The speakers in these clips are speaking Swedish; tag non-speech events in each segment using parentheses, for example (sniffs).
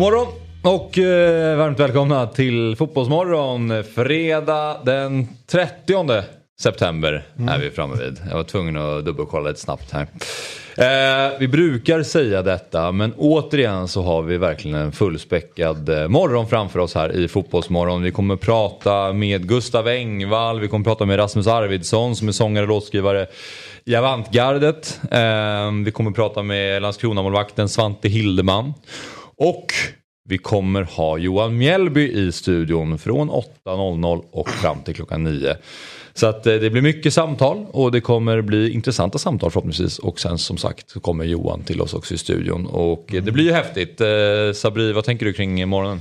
God morgon och eh, varmt välkomna till Fotbollsmorgon. Fredag den 30 september är vi framme vid. Jag var tvungen att dubbelkolla lite snabbt här. Eh, vi brukar säga detta men återigen så har vi verkligen en fullspäckad eh, morgon framför oss här i Fotbollsmorgon. Vi kommer prata med Gustav Engvall, vi kommer prata med Rasmus Arvidsson som är sångare och låtskrivare i Avantgardet. Eh, vi kommer prata med Landskrona-målvakten Svante Hildeman. Och vi kommer ha Johan Mjällby i studion från 8.00 och fram till klockan 9. Så att eh, det blir mycket samtal och det kommer bli intressanta samtal förhoppningsvis. Och sen som sagt så kommer Johan till oss också i studion. Och eh, det blir ju häftigt. Eh, Sabri, vad tänker du kring morgonen?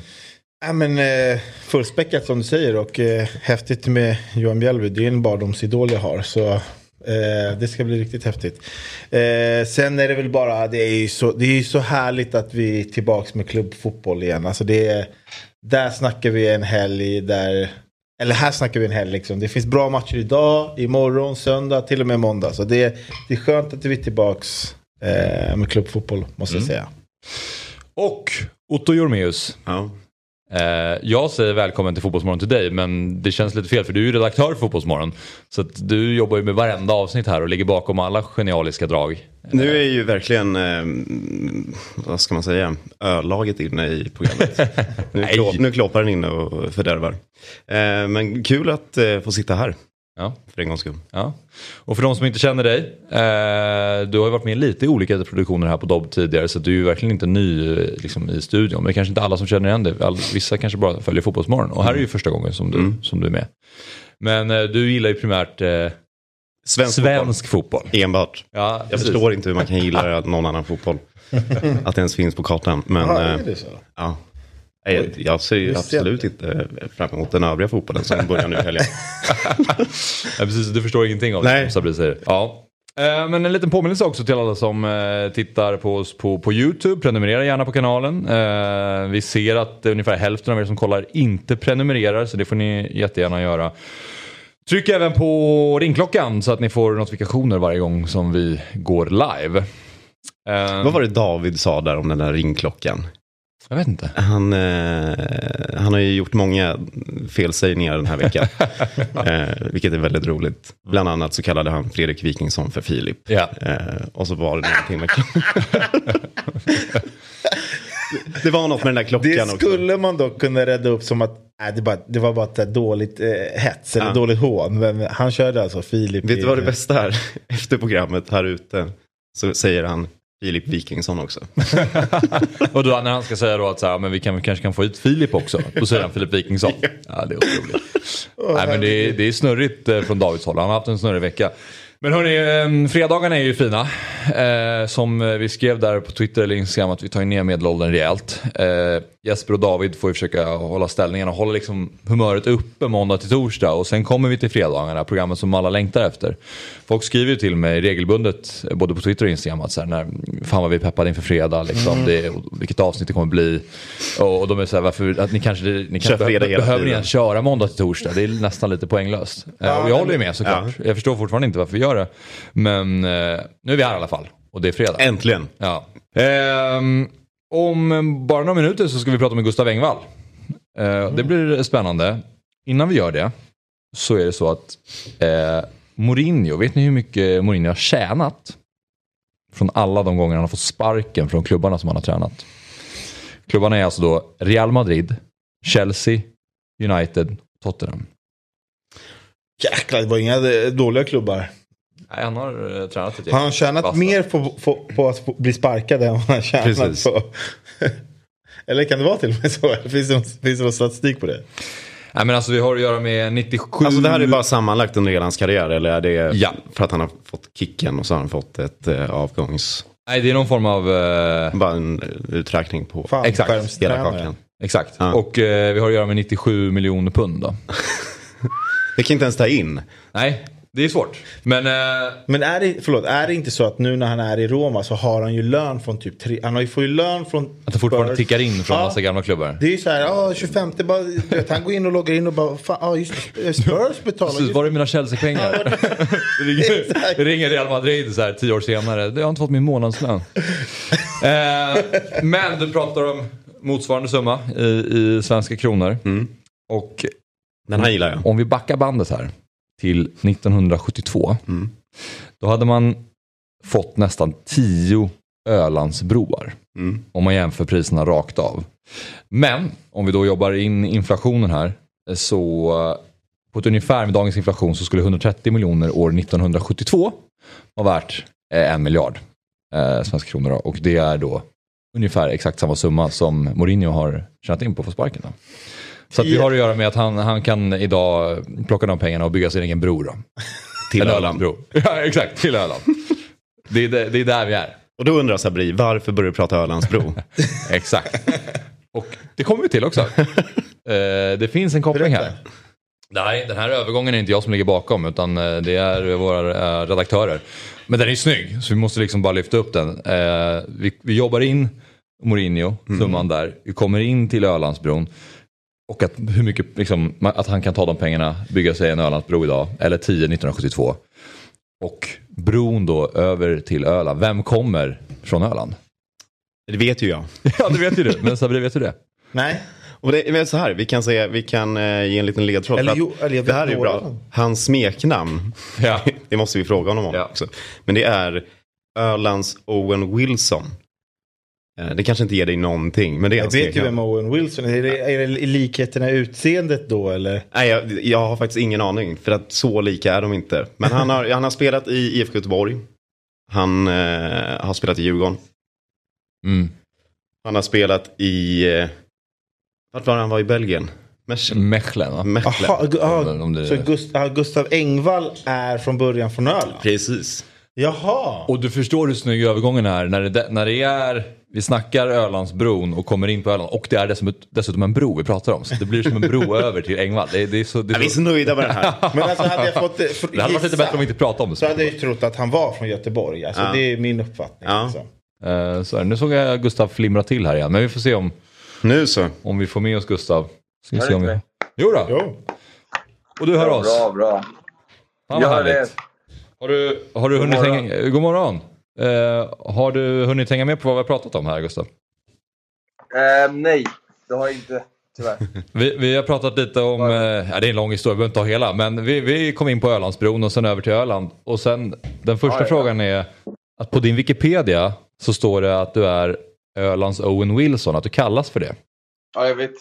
Ja, men, eh, fullspäckat som du säger och eh, häftigt med Johan Mjällby. Det är en barndomsidol jag har. Så det ska bli riktigt häftigt. Eh, sen är det väl bara, det är ju så, det är ju så härligt att vi är tillbaka med klubbfotboll igen. Alltså det är, där snackar vi en helg där, eller här snackar vi en helg liksom. Det finns bra matcher idag, imorgon, söndag, till och med måndag. Så det, det är skönt att vi är tillbaka eh, med klubbfotboll måste jag säga. Och Otto Jormeus. Ja. Eh, jag säger välkommen till Fotbollsmorgon till dig men det känns lite fel för du är ju redaktör för Fotbollsmorgon. Så du jobbar ju med varenda avsnitt här och ligger bakom alla genialiska drag. Nu är ju verkligen, eh, vad ska man säga, ölaget inne i programmet. (laughs) nu, klå, nu kloppar den inne och fördärvar. Eh, men kul att få sitta här Ja. för en gångs skull. Ja. Och för de som inte känner dig, eh, du har ju varit med lite i olika produktioner här på Dobb tidigare så du är ju verkligen inte ny eh, liksom, i studion. Men det är kanske inte alla som känner igen dig, vissa kanske bara följer Fotbollsmorgon och här är ju första gången som du, som du är med. Men eh, du gillar ju primärt eh, Svensk, svensk fotboll. fotboll. Enbart. Ja, Jag precis. förstår inte hur man kan gilla någon annan fotboll. (laughs) att det ens finns på kartan. Men Ja, eh, är det så? ja. Nej, Jag ser ju absolut inte fram emot den övriga fotbollen som börjar nu i helgen. (laughs) Ja, precis, du förstår ingenting av det Nej. som säger. Ja. Eh, Men en liten påminnelse också till alla som eh, tittar på oss på, på YouTube. Prenumerera gärna på kanalen. Eh, Vi ser att ungefär hälften av er som kollar inte prenumererar så det får ni jättegärna göra. Tryck även på ringklockan så att ni får notifikationer varje gång som vi går live. Eh, Vad var det David sa där om den där ringklockan? Jag vet inte. Han, eh, han har ju gjort många felsägningar den här veckan. (laughs) eh, vilket är väldigt roligt. Bland annat så kallade han Fredrik Wikingsson för Filip. Ja. Eh, och så var det någonting med (laughs) Det var något med den där klockan Det också. skulle man dock kunna rädda upp som att nej, det, bara, det var bara ett dåligt eh, hets eller Ja. dåligt hån. Men han körde alltså Filip. Vet du vad det bästa är? (laughs) Efter programmet här ute så säger han Filip Wikingsson också. (laughs) Och då när han ska säga då att så här, men vi kan, vi kanske kan få ut Filip också. Då säger han Filip Wikingsson. Ja, det är otroligt. Nej, men det, är, det är snurrigt eh, från Davids håll. Han har haft en snurrig vecka. Men hörni, eh, fredagarna är ju fina. Eh, som vi skrev där på Twitter eller Instagram att vi tar ner medelåldern rejält. Eh, Jesper och David får ju försöka hålla ställningarna och hålla liksom humöret uppe måndag till torsdag. Och sen kommer vi till fredagarna, programmet som alla längtar efter. Folk skriver ju till mig regelbundet, eh, både på Twitter och Instagram, att så här, när, fan vad vi är peppade inför fredag, liksom, det, och vilket avsnitt det kommer bli. Och, och de är så här, varför, att ni kanske, ni kanske fredag be, hela behöver ni ens köra måndag till torsdag? Det är nästan lite poänglöst. Eh, och jag håller ju med såklart. Jag förstår fortfarande inte varför vi gör det. Men eh, nu är vi här i alla fall. Och det är fredag. Äntligen. Ja. Ehm, om bara några minuter så ska vi prata med Gustav Engvall. Eh, Det blir spännande. Innan vi gör det så är det så att eh, Mourinho, vet ni hur mycket Mourinho har tjänat? Från alla de gånger han har fått sparken från klubbarna som han har tränat. Klubbarna är alltså då Real Madrid, Chelsea, United, Tottenham. Jäklar, det var inga eh, dåliga klubbar. Nej, han har eh, tränat ett gäng. Har han tjänat Basta. mer på, på, på att bli sparkad än vad han har tjänat Precis. på... (laughs) Eller kan det vara till och med så? (laughs) Finns det någon, finns det någon statistik på det? Nej men alltså vi har att göra med 97... Alltså det här är bara sammanlagt under hela hans karriär eller är det Ja. för att han har fått kicken och så har han fått ett eh, avgångs... Nej, det är någon form av... eh, Bara en uträkning på Exakt. hela kakan. exakt. Ja. Och eh, vi har att göra med 97 miljoner pund då. (laughs) Det kan inte ens ta in. Nej, det är svårt. Men... Eh, Men är det, förlåt, är det inte så att nu när han är i Roma så har han ju lön från typ tre, han har ju, får ju lön från att det fortfarande Spurs. tickar in från Ja. massa gamla klubbar. Det är ju så här, ja 25 bara, vet, han går in och loggar in och bara, fan, ja just det, Spurs (laughs) betalar Precis, var är mina Chelsea-pengar? Det (laughs) (laughs) ringer, ringer Real Madrid så här, tio år senare. Jag har inte fått min månadslön. eh, men du pratar om motsvarande summa i, i svenska kronor. Och Den här gillar jag. om vi backar bandet här till 1972. Mm. Då hade man fått nästan 10 Ölandsbroar. Mm. Om man jämför priserna rakt av. Men om vi då jobbar in inflationen här. Så eh, på ett ungefär med dagens inflation så skulle 130 miljoner år 1972 vara värt eh, en miljard eh, svenska kronor. Då. Och det är då ungefär exakt samma summa som Mourinho har tjänat in på att få sparken. Då. Så det har att göra med att han, han kan idag plocka de pengarna och bygga sin egen bro. Då. Till Öland. Ölandsbro. (laughs) Ja, exakt, till Öland. Det är, det, är där vi är. Och då undrar Sabri, varför börjar du prata Ölandsbro? (laughs) Exakt. Och det kommer vi till också. (laughs) Eh, det finns en koppling här. Nej, den här övergången är inte jag som ligger bakom utan eh, det är våra eh, redaktörer. Men den är snygg så vi måste liksom bara lyfta upp den. Vi, vi jobbar in Mourinho, summan där. Vi kommer in till Ölandsbron. Och att, hur mycket, liksom, att han kan ta de pengarna, bygga sig en Ölandsbro idag, eller 10 1972. Och bron då över till Öland. Vem kommer från Öland? Det vet ju jag. (laughs) Ja, det vet ju du. Men Sabri, vet du det? Nej, Och det är så här, vi kan, säga, vi kan eh, ge en liten ledtråd. Eller jo, eller jag det här är bra. Hans smeknamn, Ja. (laughs) det måste vi fråga honom om Ja. också. Men det är Ölands Owen Wilson. Eh, Det kanske inte ger dig någonting, men det är jag hans vet ju vem Owen Wilson är. Är det, är det likheterna i utseendet då eller? Nej, jag, jag har faktiskt ingen aning, för att så lika är de inte. Men han har, han har spelat i IFK Göteborg. Han eh, har spelat i Djurgården. Mm. Han har spelat i... Eh, vart var han var i Belgien? Mech- Mechelen va? Mechelen. Aha, gu- aha, Om det- så Gust, Gustav Engvall är från början från Öland? Precis. Jaha. Och du förstår hur snygg övergången är när det, när det är, vi snackar Ölandsbron och kommer in på Öland och det är dessutom, dessutom en bro vi pratar om. Så det blir som en bro (laughs) över till Engvall. Det, det är så, det Ja, är vi är så, så nöjda med den här. (laughs) Men alltså hade jag fått det, för, det hade varit lite bättre om vi inte pratade om det. Så hade jag ju trott att han var från Göteborg. Alltså, Ja. Det är min uppfattning. Ja. Alltså. Eh, så det. nu såg jag Gustav flimra till här igen. Men vi får se om, Nu så. om vi får med oss Gustav. Ska vi se om vi... Jo då. Jo. och du hör oss. Bra, bra. Fan vad Jag hör härligt. Har du, har du hunnit hänga... God morgon. Eh, har du hunnit hänga med på vad vi har pratat om här Gustav? Eh, nej, det har jag inte. Tyvärr. (laughs) Vi, vi har pratat lite om, eh, ja, det är en lång historia, vi behöver inte ta hela, men vi, vi kom in på Ölandsbron och sen över till Öland. Och sen, den första Ja, ja. frågan är att på din Wikipedia så står det att du är Ölands Owen Wilson, att du kallas för det. Ja, jag vet.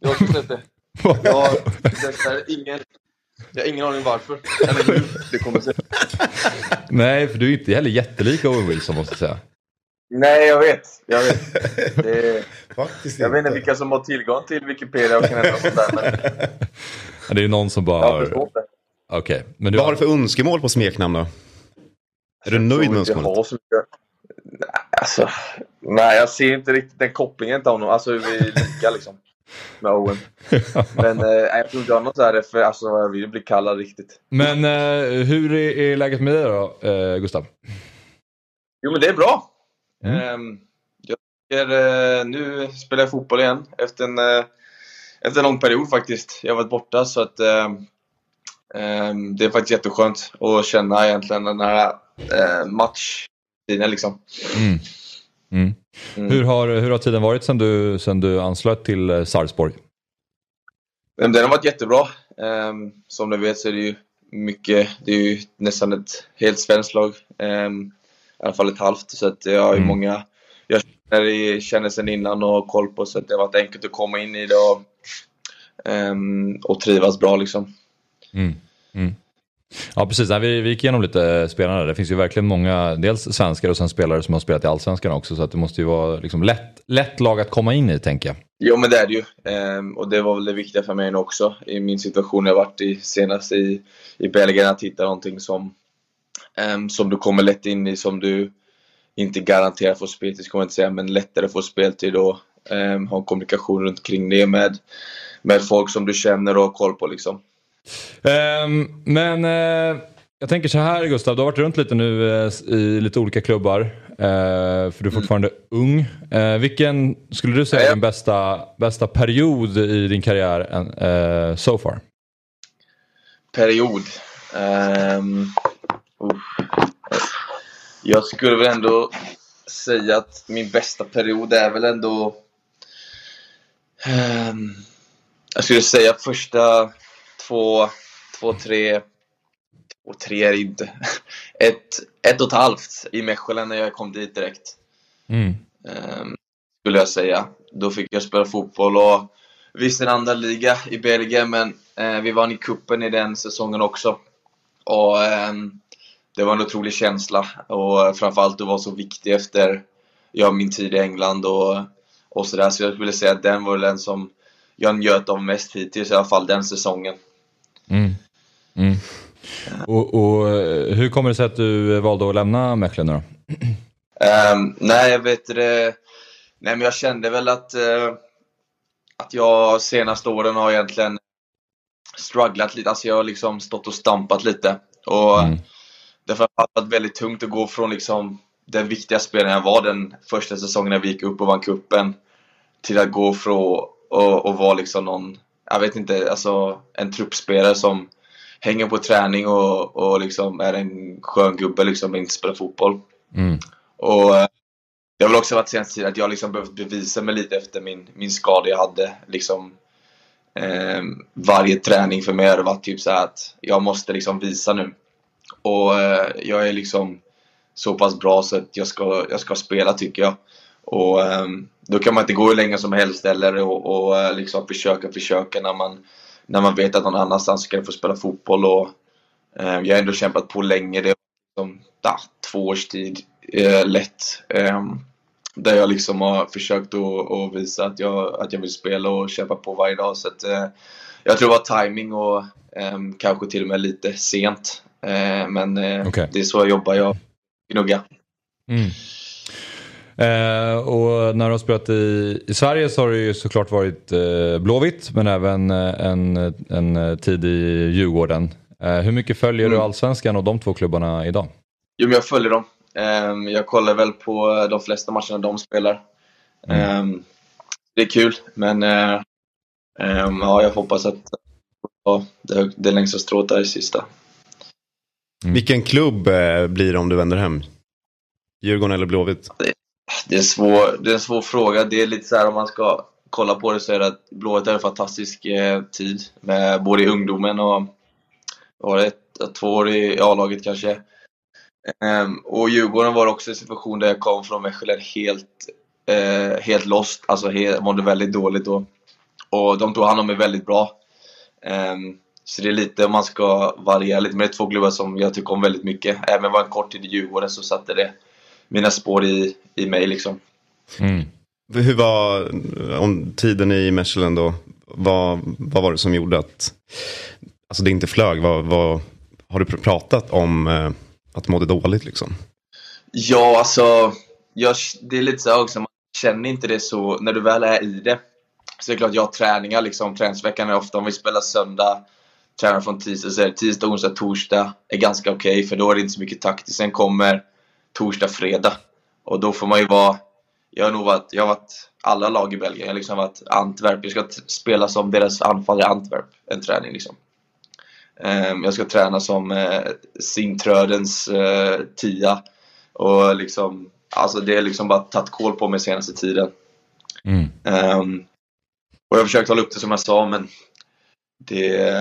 Jag har sett det. (laughs) Jag har, ingen, jag har ingen aning varför. Eller hur det kommer sig. Nej, för du är inte heller jättelik Owen Wilson måste jag säga. Nej, jag vet. Jag vet. Det är, (laughs) Faktiskt jag vet inte inte. vilka som har tillgång till Wikipedia och kan ändra sånt där. Men (laughs) Det är någon som bara jag förstått det. Okej, men du Vad har du för önskemål på smeknamn då? Är du nöjd med Jag önskemålet? mycket. Nej, Alltså, nej, jag ser inte riktigt den kopplingen till honom. Alltså, vi är lika liksom. Med Owen. (laughs) Men eh, jag tror inte jag har något så här, för alltså, jag vill bli kallad riktigt. Men eh, hur är, är läget med dig då, eh, Gustav? Jo, men det är bra. Mm. Ehm, jag tycker, eh, nu spelar jag fotboll igen efter en, eh, efter en lång period faktiskt. Jag har varit borta så att ehm, ehm, det är faktiskt jätteskönt att känna egentligen den här eh, matchtiden liksom. Mm. Mm. Mm. Hur, har, hur har tiden varit sen du, sen du anslöt till eh, Sarpsborg? Den har varit jättebra. Ehm, som ni vet så är det ju mycket, det är ju nästan ett helt svenskt lag. Ehm, I alla fall ett halvt. Så att jag har ju Mm. många jag känner, i- känner sen innan och har koll på så att det har varit enkelt att komma in i det och, ehm, och trivas bra liksom. Mm. Mm. Ja precis, vi, vi gick igenom lite spelare. Det finns ju verkligen många, dels svenskar och sen spelare som har spelat i Allsvenskan också. Så att det måste ju vara liksom lätt, lätt lag att komma in i tänker jag. Jo men det är det ju. Ehm, och det var väl det viktiga för mig nu också. I min situation jag varit i senast i, i Belgien. Att hitta någonting som, ehm, som du kommer lätt in i. Som du inte garanterat får speltid ska man inte säga, men lättare får speltid och ehm, ha en kommunikation runt kring det med, med folk som du känner och har koll på liksom. Um, men uh, jag tänker så här Gustav, du har varit runt lite nu uh, i lite olika klubbar. Uh, för du är fortfarande mm. ung. vilken skulle du säga är din bästa, bästa period i din karriär so far? Period? Um, jag skulle väl ändå säga att min bästa period är väl ändå... Um, jag skulle säga första två, två, tre... Två, tre är inte. (laughs) Ett, ett och ett halvt i Mechelen när jag kom dit direkt. Mm. Um, skulle jag säga. Då fick jag spela fotboll och visst en andra liga i Belgien men uh, vi vann i kuppen i den säsongen också. Och um, det var en otrolig känsla och framförallt att vara så viktig efter ja, min tid i England och, och sådär. Så jag skulle säga att den var den som jag njöt av mest hittills, i alla fall den säsongen. Mm. Mm. Och, och, hur kommer det sig att du valde att lämna Mechelen då? Um, nej, jag vet det. Nej, men jag kände väl att, uh, att jag senaste åren har egentligen strugglat lite. Alltså jag har liksom stått och stampat lite. Och mm. Därför har det varit väldigt tungt att gå från liksom den viktiga spelaren jag var den första säsongen när vi gick upp och vann kuppen till att gå från och, och vara liksom någon, jag vet inte, alltså en truppspelare som hänger på träning och, och liksom är en skön gubbe liksom inte spelar fotboll. Mm. Och eh, det har väl också varit senaste tiden att jag liksom behövt bevisa mig lite efter min, min skada jag hade. Liksom, eh, varje träning för mig har varit typ så att jag måste liksom visa nu. Och eh, jag är liksom så pass bra så att jag ska, jag ska spela tycker jag. Och eh, då kan man inte gå hur länge som helst eller och, och eh, liksom försöka, försöka när man, när man vet att någon annanstans ska få spela fotboll. Och, eh, jag har ändå kämpat på länge. Det är liksom, da, två års tid eh, lätt. Eh, där jag liksom har försökt att, att, visa att jag, att jag vill spela och kämpa på varje dag. Så att, eh, jag tror det var timing och ehm, kanske till och med lite sent. Eh, men eh, okay. det är så jag jobbar. Jag gnuggar. Mm. Eh, och när du har spelat i, i Sverige så har det ju såklart varit eh, Blåvitt men även eh, en, en tid i Djurgården. Eh, hur mycket följer mm. du Allsvenskan och de två klubbarna idag? Jo, men jag följer dem. Eh, jag kollar väl på de flesta matcherna de spelar. Mm. Eh, det är kul, men ja, jag hoppas att ja, det, det längsta strået är i sista. Mm. Vilken klubb blir det om du vänder hem? Djurgården eller Blåvitt? Det är, en svår, det är en svår fråga. Det är lite så här om man ska kolla på det så är det att Blåvitt är en fantastisk eh, tid. Med både i ungdomen och var det ett, två år i A-laget kanske. Ehm, och Djurgården var också en situation där jag kom från Mechelen helt, eh, helt lost. Alltså helt, mådde väldigt dåligt då. Och de tog hand om mig väldigt bra. Ehm, så det är lite om man ska variera lite. Men det är två klubbar som jag tycker om väldigt mycket. Även var en kort tid i Djurgården så satte det mina spår i, i mig liksom. Mm. Hur var om tiden i Mechelen då? Vad, vad var det som gjorde att alltså det inte flög? Vad, vad, har du pratat om eh, att du mådde dåligt liksom? Ja, alltså jag, det är lite så också, man känner inte det så när du väl är i det. Så det är klart, jag har träningar liksom. Träningsveckan är ofta om vi spelar söndag, tränar från tisdag, så är tisdag, onsdag, torsdag är ganska okej okay, för då är det inte så mycket taktiskt. Sen kommer torsdag, fredag. Och då får man ju vara... Jag har nog varit, jag har varit alla lag i Belgien. Jag har liksom varit Antwerp. Jag ska spela som deras anfallare Antwerp, en träning liksom. Um, jag ska träna som uh, Sintrödens uh, tia. Och liksom, alltså det är liksom bara tagit koll på mig senaste tiden. Mm. Um, och jag har försökt hålla upp det som jag sa, men det,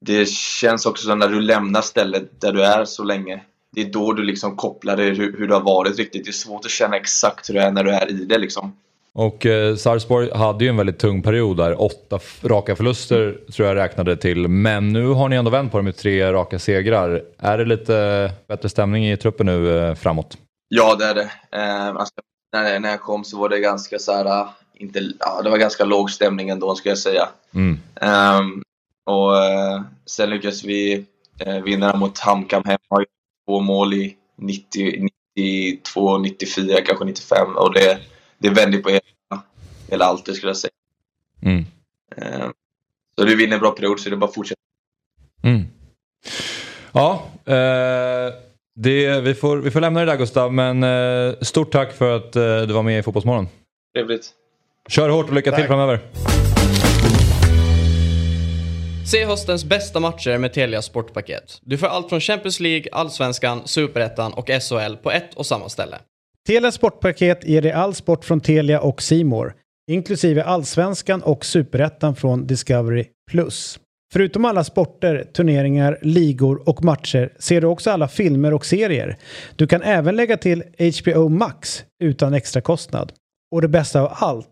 det känns också som när du lämnar stället där du är så länge det är då du liksom kopplar det hur, hur det har varit riktigt. Det är svårt att känna exakt hur det är när du är i det liksom. Och eh, Sarpsborg hade ju en väldigt tung period där. Åtta raka förluster tror jag räknade till. Men nu har ni ändå vänt på det med tre raka segrar. Är det lite bättre stämning i truppen nu eh, framåt? Ja, det är det. Eh, alltså, när, när jag kom så var det ganska så här, ah, inte, ja, det var ganska låg stämning ändå ska jag säga. Mm. Um, och uh, sen lyckades vi uh, vinna mot Hamkam hemma två mål i 90, 92, 94, kanske 95 och det, det vänder på hela, hela allt det skulle jag säga. Mm. Eh, så du vinner en bra period så det är bara att fortsätta. Mm. Ja, eh, det, vi, får, vi får lämna det där Gustav, men eh, stort tack för att eh, du var med i Fotbollsmorgon. Trevligt. Kör hårt och lycka till Tack. framöver. Se höstens bästa matcher med Telia Sportpaket. Du får allt från Champions League, Allsvenskan, Superettan och SHL på ett och samma ställe. Telia Sportpaket ger dig all sport från Telia och Simor, inklusive Allsvenskan och Superettan från Discovery+. Förutom alla sporter, turneringar, ligor och matcher ser du också alla filmer och serier. Du kan även lägga till HBO Max utan extra kostnad. Och det bästa av allt,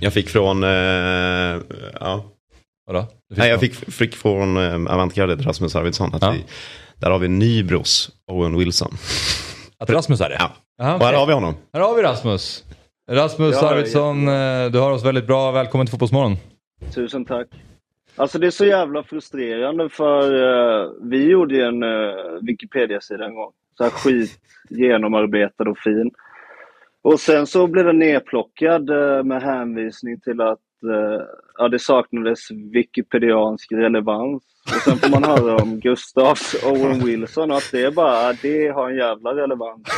Jag fick från, eh, ja. Vadå? Nej, jag fick, fick från eh, Avantgardet, Rasmus Arvidsson, att Ja. vi, där har vi Nybros Owen Wilson. Att Rasmus är det? Ja. Aha, Och här har vi honom. Här har vi Rasmus. Rasmus Ja, Arvidsson, eh, du har oss väldigt bra. Välkommen till Fotbollsmorgon. Tusen tack. Alltså det är så jävla frustrerande för eh, vi gjorde ju en uh, Wikipedia-sida en gång. Så här skit genomarbetad och fin. Och sen så blev den nedplockad eh, med hänvisning till att eh, ja, det saknades wikipediansk relevans. Och sen får man höra om Gustavs Owen Wilson och att det är bara, det har en jävla relevans.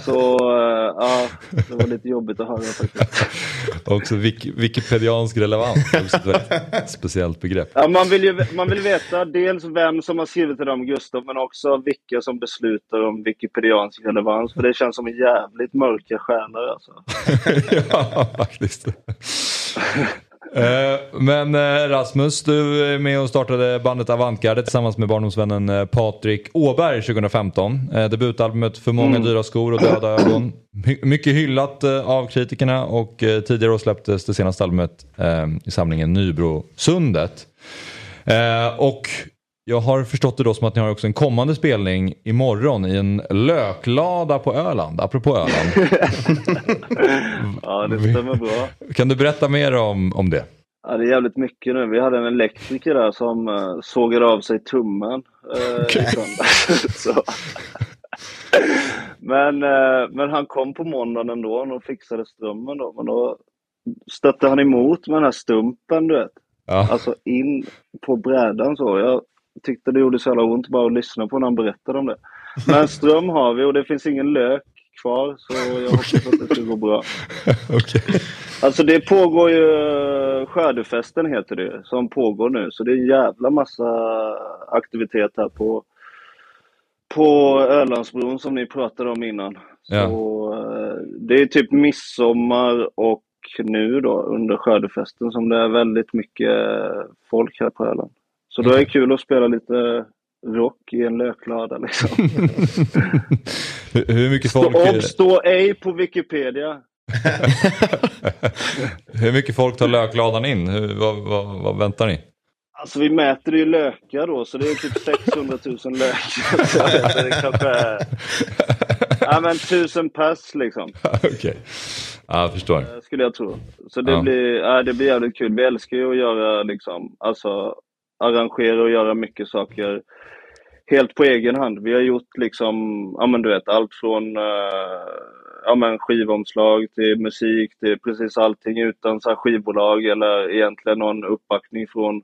(laughs) Så eh, ja, det var lite jobbigt att höra faktiskt. Också wik- wikipediansk relevans. Också ett (laughs) speciellt begrepp. Ja, man, vill ju, man vill veta dels vem som har skrivit det om Gustav, men också vilka som beslutar om wikipediansk relevans. För det känns som en jävligt mörka själar alltså. (laughs) ja, faktiskt. Eh, Men eh, Rasmus, du är med och startade bandet Avantgarde tillsammans med barndomsvännen eh, Patrik Åberg 2015. Eh, Debutalbumet För många dyra skor och döda ögon. Mycket hyllat av kritikerna och tidigare år släpptes det senaste albumet i samlingen Nybrosundet. Och jag har förstått det då som att ni har också en kommande spelning imorgon i en löklada på Öland, apropå Öland. (laughs) Ja, det stämmer bra. Kan du berätta mer om, om det? Ja, det är jävligt mycket nu. Vi hade en elektriker där som uh, sågade av sig tummen uh, söndags. (laughs) Så. men, eh, men han kom på måndagen ändå och fixade strömmen då. Men då stötte han emot med den här stumpen, du vet. Ja. Alltså in på brädan så. Jag tyckte det gjorde så jävla ont bara att lyssna på när han berättade om det. Men ström har vi och det finns ingen lök kvar så jag hoppas att det ska gå bra. (laughs) Okej. Alltså det pågår ju, Skördefesten heter det som pågår nu. Så det är en jävla massa aktivitet här på, på Ölandsbron som ni pratade om innan. Ja. Så eh, det är typ midsommar och nu då under Skördefesten som det är väldigt mycket folk här på Öland. Så då är det kul att spela lite rock i en löklada liksom. (laughs) hur, hur mycket folk, Obs! Stå ej på Wikipedia. (laughs) hur mycket folk tar lökladan in? Hur, vad, vad, vad väntar ni? Alltså vi mäter ju lökar då, så det är typ 600 000 lökar. Så det kanske. Ja men tusen pass liksom, (laughs) Okej. Ja, jag förstår. eh, skulle jag tro. Så det, Ja. blir, ja, det blir jävligt kul. Vi älskar ju att göra liksom, alltså arrangera och göra mycket saker helt på egen hand. Vi har gjort liksom, ja men du vet, allt från eh, ja, men skivomslag till musik till precis allting utan så här skivbolag eller egentligen någon uppbackning från,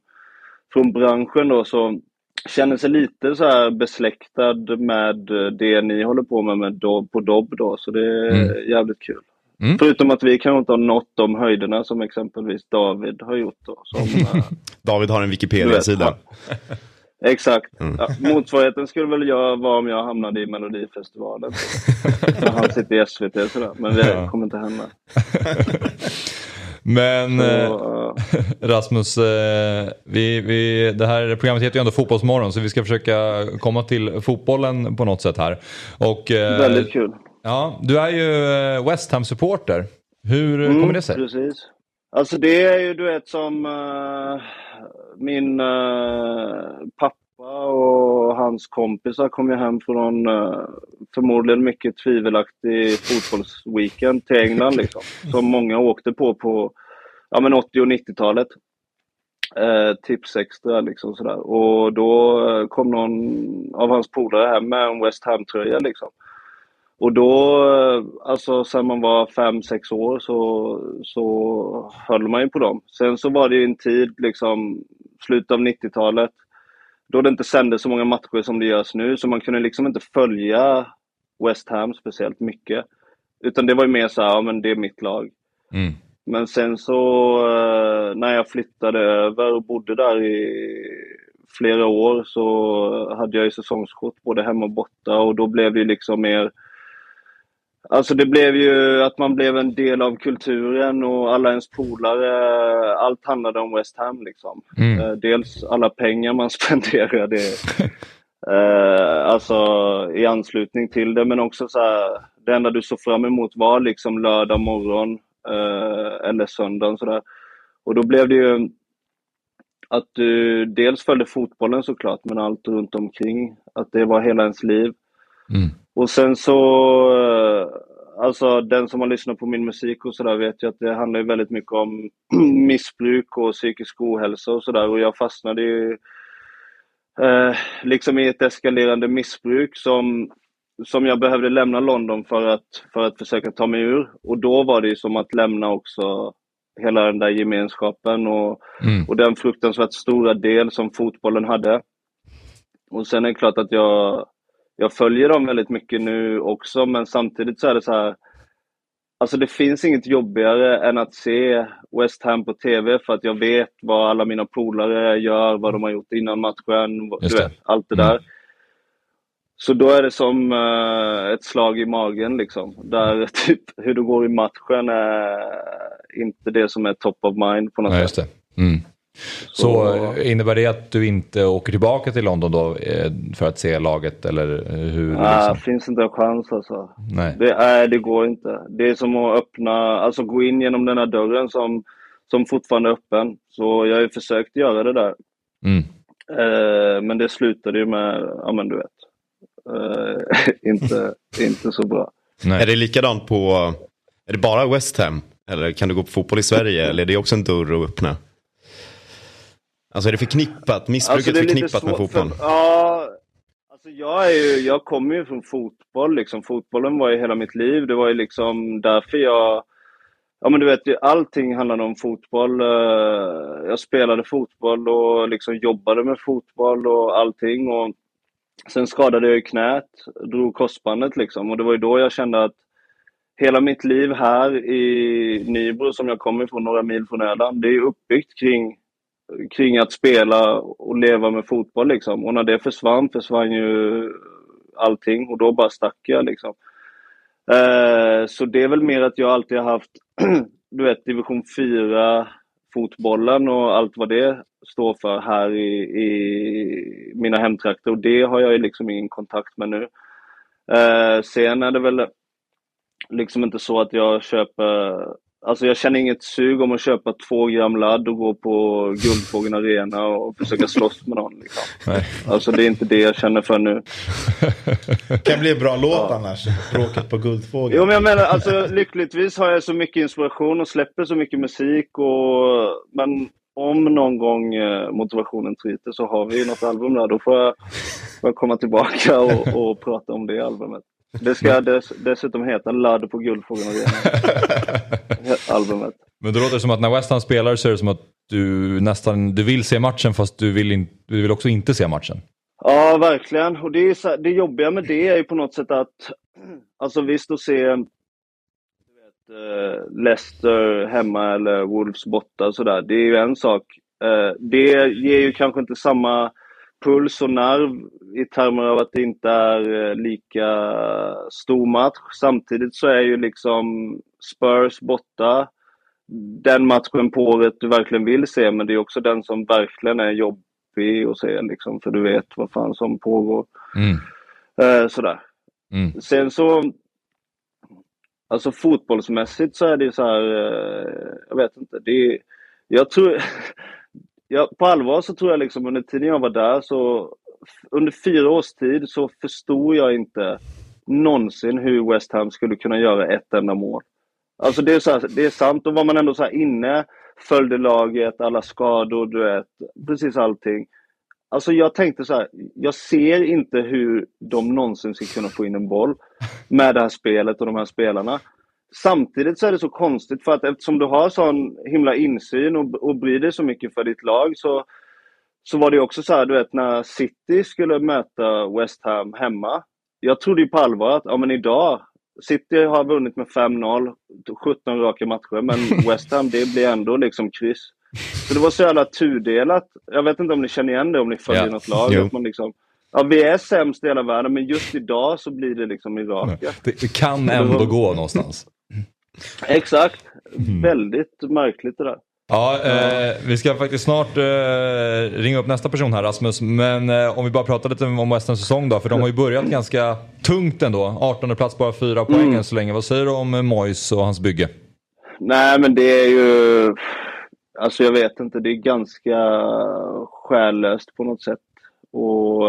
från branschen då. Så känner sig lite så här besläktad med det ni håller på med, med Dob, på Dobb då. Så det är Mm. jävligt kul. Mm. Förutom att vi kanske inte har nått de höjderna som exempelvis David har gjort då. Som, (laughs) eh, David har en Wikipedia-sida. (laughs) Exakt. Mm. Ja, motsvarigheten skulle väl jag vara om jag hamnade i Melodifestivalen. (laughs) När han sitter i SVT sådär. Men det Ja. kommer inte hända. Men Så, eh, eh, Rasmus, eh, vi, vi, det här programmet heter ju ändå Fotbollsmorgon så vi ska försöka komma till fotbollen på något sätt här. Och, eh, väldigt kul. Ja, du är ju eh, West Ham-supporter. Hur kommer det sig? Mm, Precis. Alltså det är ju du vet som eh, min eh, pappa och hans kompisar kom ju hem från uh, förmodligen mycket tvivelaktig fotbollsweekend till England liksom. (laughs) Som många åkte på på ja, men 80 och 90-talet. Eh, tips extra liksom sådär. Och då kom någon av hans polare hem med en West Ham-tröja liksom. Och då, alltså sen man var fem sex år så, så höll man ju på dem. Sen så var det ju en tid, liksom slutet av 90-talet, då det inte sändes så många matcher som det görs nu, så man kunde liksom inte följa West Ham speciellt mycket. Utan det var ju mer så här, ja men det är mitt lag. Mm. Men sen så eh, när jag flyttade över och bodde där i flera år så hade jag ju säsongskort både hemma och borta och då blev det ju liksom mer Alltså det blev ju att man blev en del av kulturen och alla ens polare, allt handlade om West Ham liksom. Mm. Eh, Dels alla pengar man (laughs) spenderade eh, alltså i anslutning till det men också så här, det enda du såg fram emot var liksom lördag morgon eh, eller söndagen sådär. Och då blev det ju att du dels följde fotbollen såklart men allt runt omkring. Att det var hela ens liv. Mm. Och sen så, eh, alltså den som har lyssnat på min musik och sådär vet ju att det handlar väldigt mycket om (clears throat) missbruk och psykisk ohälsa och sådär och jag fastnade ju eh, liksom i ett eskalerande missbruk som, som jag behövde lämna London för att, för att försöka ta mig ur. Och då var det ju som att lämna också hela den där gemenskapen och, Mm. och den fruktansvärt stora del som fotbollen hade. Och sen är det klart att jag, jag följer dem väldigt mycket nu också, men samtidigt så är det så här. Alltså det finns inget jobbigare än att se West Ham på TV för att jag vet vad alla mina polare gör, vad de har gjort innan matchen, du vet, allt det Mm. där. Så då är det som eh, ett slag i magen liksom. Där (laughs) typ hur det går i matchen är inte det som är top of mind på något Ja, sätt. Mm. Så, Så- innebär det att du inte åker tillbaka till London då eh, för att se laget eller eh, hur? Nej, Liksom? finns inte en chans alltså. Nej. Det, nej, det går inte. Det är som att öppna, alltså gå in genom den här dörren som, som fortfarande är öppen. Så jag har ju försökt göra det där. Mm. Eh, men det slutade ju med, ja men du vet, eh, (laughs) inte, inte så bra. Nej. Är det likadant på, är det bara West Ham? Eller kan du gå på fotboll i Sverige? Eller är det också en dörr att öppna? Alltså är det förknippat, missbruket Alltså, är förknippat med fotboll? För, ja, alltså jag, är ju, jag kommer ju från fotboll. Liksom. Fotbollen var ju hela mitt liv. Det var ju liksom därför jag... Ja men du vet, allting handlade om fotboll. Eh, Jag spelade fotboll och liksom jobbade med fotboll och allting. Och sen skadade jag ju knät, drog korsbandet liksom. Och det var ju då jag kände att hela mitt liv här i Nybro, som jag kommer ifrån, några mil från Öland, det är uppbyggt kring kring att spela och leva med fotboll liksom. Och när det försvann, försvann ju allting och då bara stack jag liksom. Eh, så det är väl mer att jag alltid har haft, (clears throat) du vet, division 4 fotbollen och allt vad det står för här i, i mina hemtrakter och det har jag ju liksom ingen kontakt med nu. Eh, sen är det väl liksom inte så att jag köper Alltså jag känner inget sug om att köpa två gram ladd och gå på Guldfågeln Arena och försöka slåss med någon. Liksom. Nej. Alltså det är inte det jag känner för nu. (laughs) kan bli en bra låt annars. Bråket på Guldfågeln. Jo men jag menar, alltså lyckligtvis har jag så mycket inspiration och släpper så mycket musik och... Men om någon gång eh, motivationen tryter så har vi något album där. Då får jag, får jag komma tillbaka och, och prata om det albumet. Det ska dess, dessutom heta Ladd på Guldfågeln Arena. (laughs) albumet. Men det låter som att när West Ham spelar så är det som att du nästan du vill se matchen fast du vill, in, du vill också inte se matchen. Ja, verkligen. Och det, är så, det jobbiga med det är ju på något sätt att, alltså visst att se vet, eh, Leicester hemma eller Wolves borta och sådär, det är ju en sak. Eh, det ger ju kanske inte samma puls och nerv i termer av att det inte är eh, lika stor match. Samtidigt så är ju liksom Spurs borta den matchen på året du verkligen vill se, men det är också den som verkligen är jobbig att se liksom, för du vet vad fan som pågår. Mm. Eh, sådär. Mm. Sen så, alltså fotbollsmässigt så är det så här, eh, jag vet inte, det är, jag tror, (laughs) Ja, på allvar så tror jag liksom under tiden jag var där så, under fyra års tid så förstod jag inte någonsin hur West Ham skulle kunna göra ett enda mål. Alltså det är, så här, det är sant, då var man ändå så här inne, följde laget, alla skador, du vet, precis allting. Alltså jag tänkte så här, jag ser inte hur de någonsin ska kunna få in en boll med det här spelet och de här spelarna. Samtidigt så är det så konstigt för att eftersom du har sån himla insyn och, och bryr dig så mycket för ditt lag så, så var det också så här, du vet när City skulle möta West Ham hemma. Jag trodde ju på allvar att, ja men idag, City har vunnit med 5-0, 17 raka matcher, men (laughs) West Ham det blir ändå liksom kryss. Så det var så jävla tudelat. Jag vet inte om ni känner igen det om ni följer Ja. något lag. Jo. Att man liksom, ja, vi är sämst i hela världen, men just idag så blir det liksom i raka. Det, det kan (laughs) ändå gå någonstans. Exakt. Mm. Väldigt märkligt det där. Ja, eh, vi ska faktiskt snart eh, ringa upp nästa person här Rasmus. Men eh, om vi bara pratar lite om West Hams säsong då. För de har ju börjat ganska tungt ändå. 18 plats, bara fyra poäng än så länge. Vad säger du om eh, Moyes och hans bygge? Nej, men det är ju... Alltså jag vet inte, det är ganska själlöst på något sätt. Och...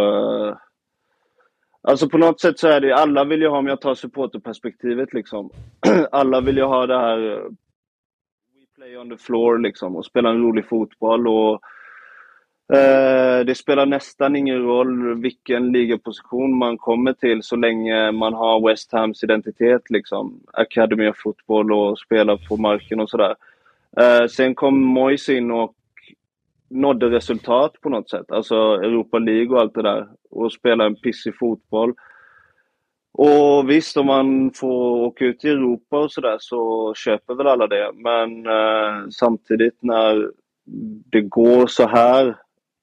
Alltså på något sätt så är det, alla vill ju ha, om jag tar supporterperspektivet liksom. (clears throat) alla vill ju ha det här eh, We play on the floor liksom och spela en rolig fotboll och eh, det spelar nästan ingen roll vilken ligaposition man kommer till så länge man har West Hams identitet liksom. Academy of Football och spela på marken och sådär. Eh, sen kom Moise in och nådde resultat på något sätt. Alltså Europa League och allt det där. Och spela en pissig fotboll. Och visst, om man får åka ut i Europa och sådär så köper väl alla det. Men eh, samtidigt när det går så här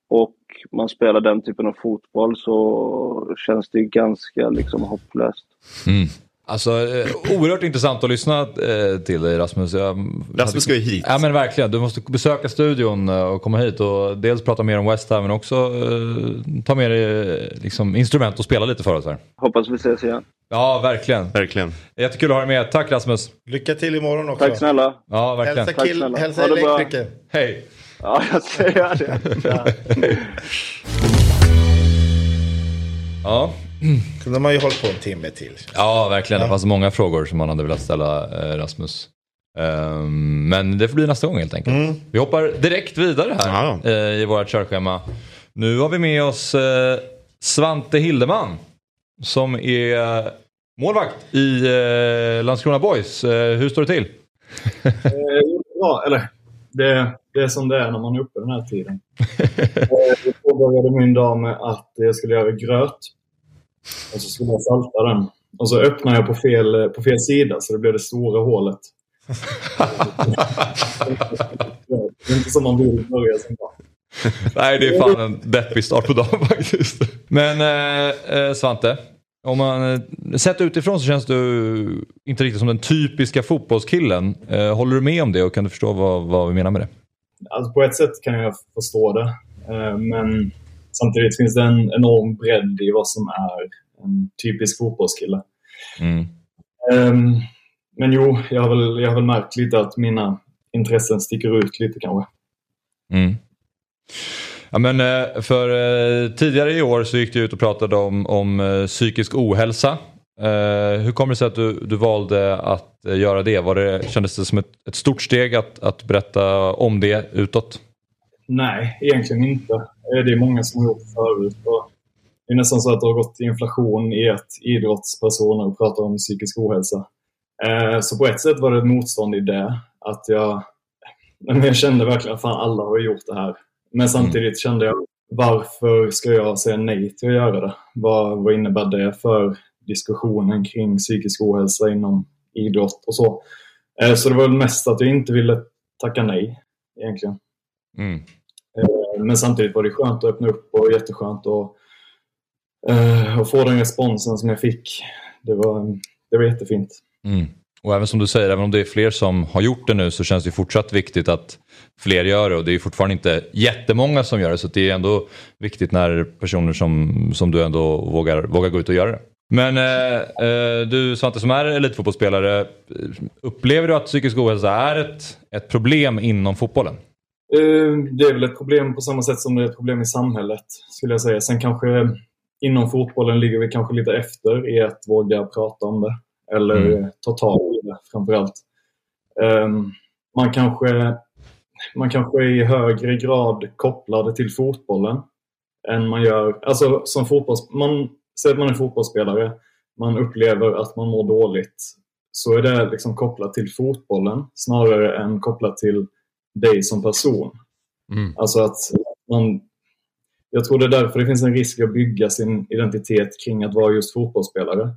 och man spelar den typen av fotboll så känns det ganska liksom hopplöst. Mm. Alltså, eh, oerhört intressant att lyssna eh, till dig Rasmus. Jag, Rasmus ska ju hit. Ja men verkligen, du måste besöka studion eh, och komma hit och dels prata mer om West Ham men också eh, ta med dig liksom, instrument och spela lite för oss här. Hoppas vi ses igen. Ja, verkligen. Verkligen. Jättekul att ha dig med. Tack Rasmus. Lycka till imorgon också. Tack snälla. Ja, verkligen. Hälsa, Tack kill, hälsa elektriker. Hej. Ja, jag säger det. (laughs) Ja. Ja. Kunde man ju hållit på en timme till. ja, verkligen. Det fanns många frågor som man hade velat ställa eh, Rasmus. Ehm, men det får bli nästa gång helt enkelt. Vi hoppar direkt vidare här Ja. eh, i vårt körschema. Nu har vi med oss eh, Svante Hildeman som är målvakt i eh, Landskrona Boys. Eh, hur står det till? Ja, eller det, det är som det är när man är uppe den här tiden. (laughs) Jag påbörjade min dag med att jag skulle göra gröt. Och så skulle jag salta den. Och så öppnade jag på fel, på fel sida så det blev det stora hålet. (laughs) Det är inte som man vill börja sin dag. Nej, det är fan en deppig start på dagen faktiskt. Men eh, eh, Svante, om man eh, sett utifrån så känns du inte riktigt som den typiska fotbollskillen. Eh, håller du med om det och kan du förstå vad, vad vi menar med det? Alltså på ett sätt kan jag förstå det. Eh, Men samtidigt finns det en enorm bredd i vad som är en typisk fotbollskille. Mm. Ehm, Men jo, jag har, väl, jag har väl märkt lite att mina intressen sticker ut lite kanske. Mm. Ja, men, eh, för eh, tidigare i år så gick du ut och pratade om, om eh, psykisk ohälsa. Hur kommer det sig att du, du valde att göra det? Var det? Kändes det som ett, ett stort steg att, att berätta om det utåt? Nej, egentligen inte. Eh, det är många som har gjort det förut. Och det är nästan så att det har gått inflation i att idrottspersoner pratar om psykisk ohälsa. Eh, så på ett sätt var det ett motstånd i det. Att jag, men jag kände verkligen att fan alla har gjort det här. Men samtidigt kände jag, varför ska jag säga nej till att göra det? Vad, vad innebär det för diskussionen kring psykisk ohälsa inom idrott och så? Eh, så det var väl mest att jag inte ville tacka nej egentligen. Mm. Men samtidigt var det skönt att öppna upp och jätteskönt att, eh, att få den responsen som jag fick. Det var, det var jättefint. Mm. Och även som du säger, även om det är fler som har gjort det nu så känns det fortsatt viktigt att fler gör det och det är fortfarande inte jättemånga som gör det så det är ändå viktigt när personer som, som du ändå vågar, vågar gå ut och göra det. Men eh, eh, du Svante som är elitfotbollsspelare, upplever du att psykisk ohälsa är ett, ett problem inom fotbollen? Eh, det är väl ett problem på samma sätt som det är ett problem i samhället skulle jag säga. Sen kanske inom fotbollen ligger vi kanske lite efter i att våga prata om det. Eller mm. ta tag i det framförallt. Um, man kanske, man kanske i högre grad kopplar det till fotbollen än man gör... Alltså som fotbolls... Man, säg att man är fotbollsspelare, man upplever att man mår dåligt. Så är det liksom kopplat till fotbollen snarare än kopplat till dig som person. Mm. Alltså att man... Jag tror det är därför det finns en risk att bygga sin identitet kring att vara just fotbollsspelare.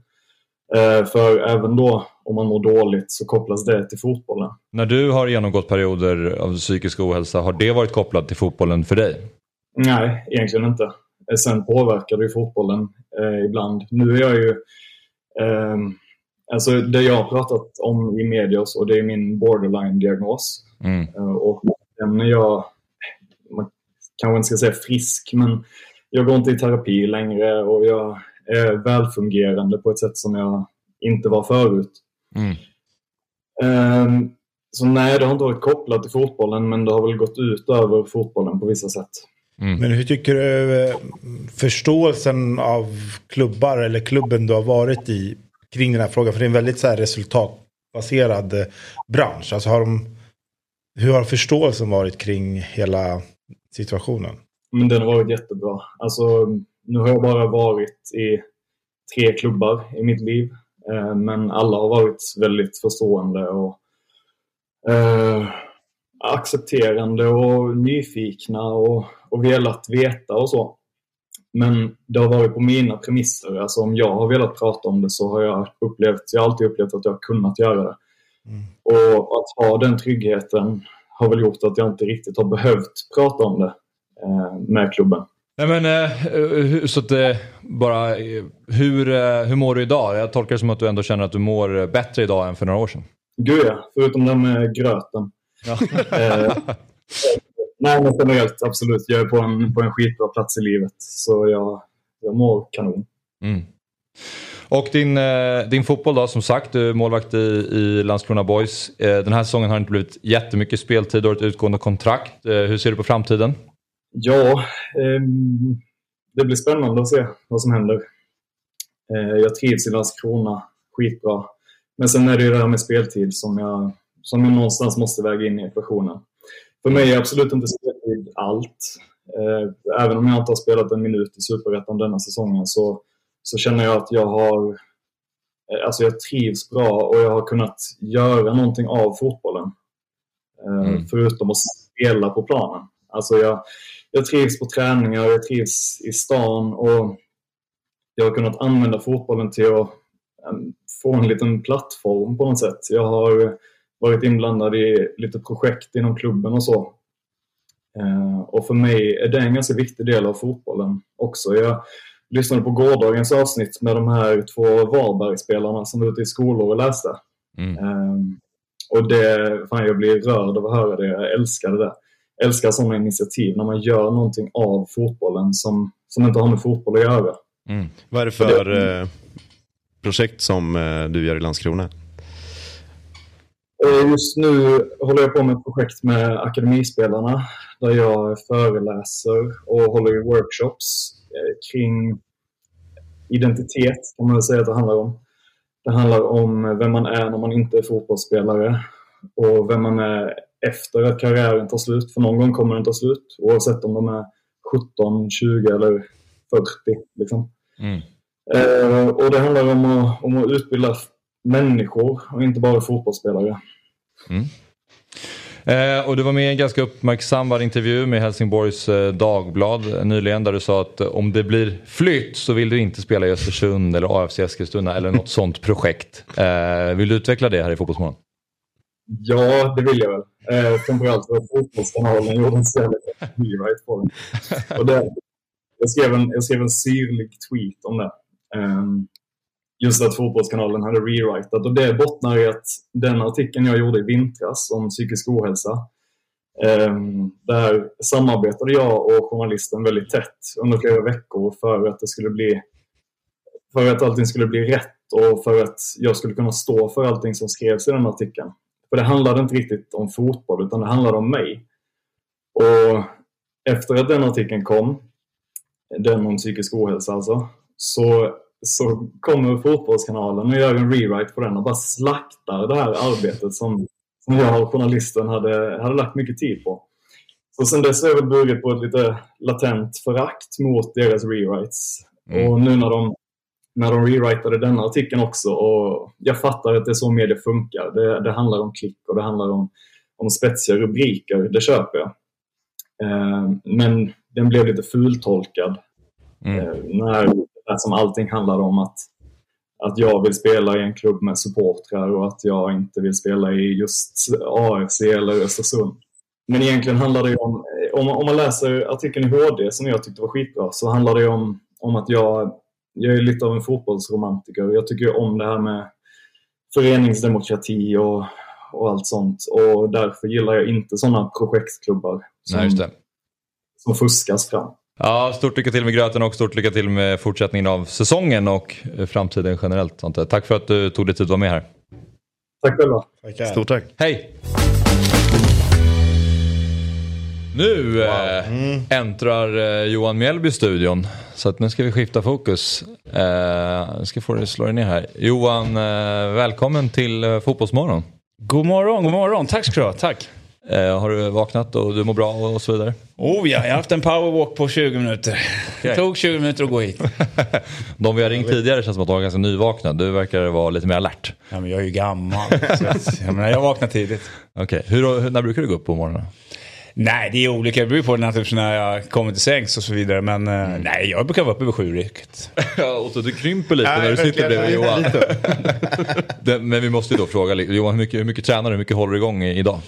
Eh, för även då, om man mår dåligt, så kopplas det till fotbollen. När du har genomgått perioder av psykisk ohälsa, har det varit kopplat till fotbollen för dig? Nej, egentligen inte. Eh, sen påverkar det ju fotbollen eh, ibland. Nu är jag ju... Eh, alltså det jag har pratat om i media och det är min borderline-diagnos. Mm. Eh, och den är jag, man kanske inte ska säga frisk, men jag går inte i terapi längre och jag är välfungerande på ett sätt som jag inte var förut. Mm. Um, så nej, det har inte varit kopplat till fotbollen, men det har väl gått ut över fotbollen på vissa sätt. Mm. Men hur tycker du eh, förståelsen av klubbar eller klubben du har varit i kring den här frågan? För det är en väldigt så här, resultatbaserad eh, bransch. Alltså har de, hur har förståelsen varit kring hela situationen? Men den har varit jättebra. Alltså, nu har jag bara varit i tre klubbar i mitt liv. Eh, men alla har varit väldigt förstående och eh, accepterande och nyfikna och, och velat veta och så. Men det har varit på mina premisser. Alltså om jag har velat prata om det så har jag upplevt, jag har alltid upplevt att jag har kunnat göra det. Mm. Och att ha den tryggheten har väl gjort att jag inte riktigt har behövt prata om det eh, med klubben. Nej men eh, så att eh, bara hur, eh, hur mår du idag? Jag tolkar det som att du ändå känner att du mår bättre idag än för några år sedan. Gud ja, förutom den med gröten. Ja. (laughs) nej men generellt absolut. Jag är på en, på en skitbra plats i livet. Så jag, jag mår kanon. Mm. Och din, eh, din fotboll då, som sagt, du är målvakt i, i Landskrona Boys. Eh, den här säsongen har inte blivit jättemycket speltid och ett utgående kontrakt. Eh, hur ser du på framtiden? Ja, ehm, det blir spännande att se vad som händer. Jag trivs i Landskrona skitbra. Men sen är det ju det här med speltid som jag, som jag någonstans måste väga in i ekvationen. För mig är absolut inte speltid allt. Även om jag inte har spelat en minut i Superettan denna säsongen så, så känner jag att jag har eh, Alltså jag trivs bra och jag har kunnat göra någonting av fotbollen. Eh, mm. Förutom att spela på planen. Alltså jag, jag trivs på träningar, jag trivs i stan och jag har kunnat använda fotbollen till att um, få en liten plattform på något sätt. Jag har varit inblandad i lite projekt inom klubben och så. Och för mig är det en ganska viktig del av fotbollen också. Jag lyssnade på gårdagens avsnitt med de här två Varbergsspelarna som var ute i skolor och läste. Mm. Um, och det, fan jag blir rörd av att höra det. Jag älskade det älskar sådana initiativ när man gör någonting av fotbollen som, som inte har med fotboll att göra. Mm. Vad är det för det, eh, projekt som eh, du gör i Landskrona? Just nu håller jag på med ett projekt med akademispelarna där jag föreläser och håller i workshops kring identitet kan man säga att det handlar om. Det handlar om vem man är när man inte är fotbollsspelare och vem man är efter att karriären tar slut. För någon gång kommer den ta slut oavsett om de är 17, 20 eller 40. Liksom. Mm. Eh, och det handlar om att, om att utbilda människor och inte bara fotbollsspelare. Mm. Eh, och du var med i en ganska uppmärksammad intervju med Helsingborgs eh, Dagblad nyligen där du sa att eh, om det blir flytt så vill du inte spela i Östersund eller AFC Eskilstuna eller något sånt projekt. Eh, vill du utveckla det här i Fotbollsmorgon? Ja, det vill jag väl. Eh, framförallt för att Fotbollskanalen gjorde en ställe copyright på den. Och det, jag, skrev en, jag skrev en syrlig tweet om det. Um, just att Fotbollskanalen hade rewritat. Och det bottnar i att den artikeln jag gjorde i vintras om psykisk ohälsa, eh, där samarbetade jag och journalisten väldigt tätt under flera veckor för att det skulle bli för att allting skulle bli rätt och för att jag skulle kunna stå för allting som skrevs i den artikeln. För det handlade inte riktigt om fotboll utan det handlade om mig. Och efter att den artikeln kom, den om psykisk ohälsa alltså, så, så kommer Fotbollskanalen och gör en rewrite på den och bara slaktar det här arbetet som, som jag och journalisten hade, hade lagt mycket tid på. Så sen dess har jag väl burit på ett lite latent förakt mot deras rewrites. Mm. Och nu när de när de rewritade denna artikeln också. Och jag fattar att det är så media funkar. Det, det handlar om klick och det handlar om, om spetsiga rubriker. Det köper jag. Eh, men den blev lite fultolkad. Mm. Eh, när som allting handlar om att, att jag vill spela i en klubb med supportrar och att jag inte vill spela i just AFC eller Östersund. Men egentligen handlar det om, om, om man läser artikeln i HD som jag tyckte var skitbra, så handlar det om, om att jag jag är lite av en fotbollsromantiker. Jag tycker om det här med föreningsdemokrati och, och allt sånt. Och därför gillar jag inte sådana projektklubbar som, Nej, som fuskas fram. Ja, stort lycka till med gröten och stort lycka till med fortsättningen av säsongen och framtiden generellt. Tack för att du tog dig tid att vara med här. Tack själva. Stort tack. Hej! Nu wow. eh, mm. äntrar eh, Johan Mjällby studion. Så att nu ska vi skifta fokus. Eh, jag ska få dig slå dig ner här. Johan, eh, välkommen till eh, Fotbollsmorgon. God morgon, god morgon. Tack ska du ha. Tack. Eh, har du vaknat och du mår bra och så vidare? Oh ja, jag har haft en powerwalk på 20 minuter. Okay. Det tog 20 minuter att gå hit. (laughs) de vi har ringt tidigare känns som att de var ganska nyvakna. Du verkar vara lite mer alert. Ja, men jag är ju gammal. att, jag, menar, jag vaknar tidigt. Okej, okay. hur, när brukar du gå upp på morgonen? Nej, det är olika. Det beror på när jag kommer till sängs och så vidare. Men eh, mm. nej, jag brukar vara uppe vid sju riktigt. (laughs) ja, och så du krymper lite nej, när du sitter bredvid Johan. (laughs) men vi måste ju då fråga, Johan, hur mycket, hur mycket tränar du? Hur mycket håller du igång idag?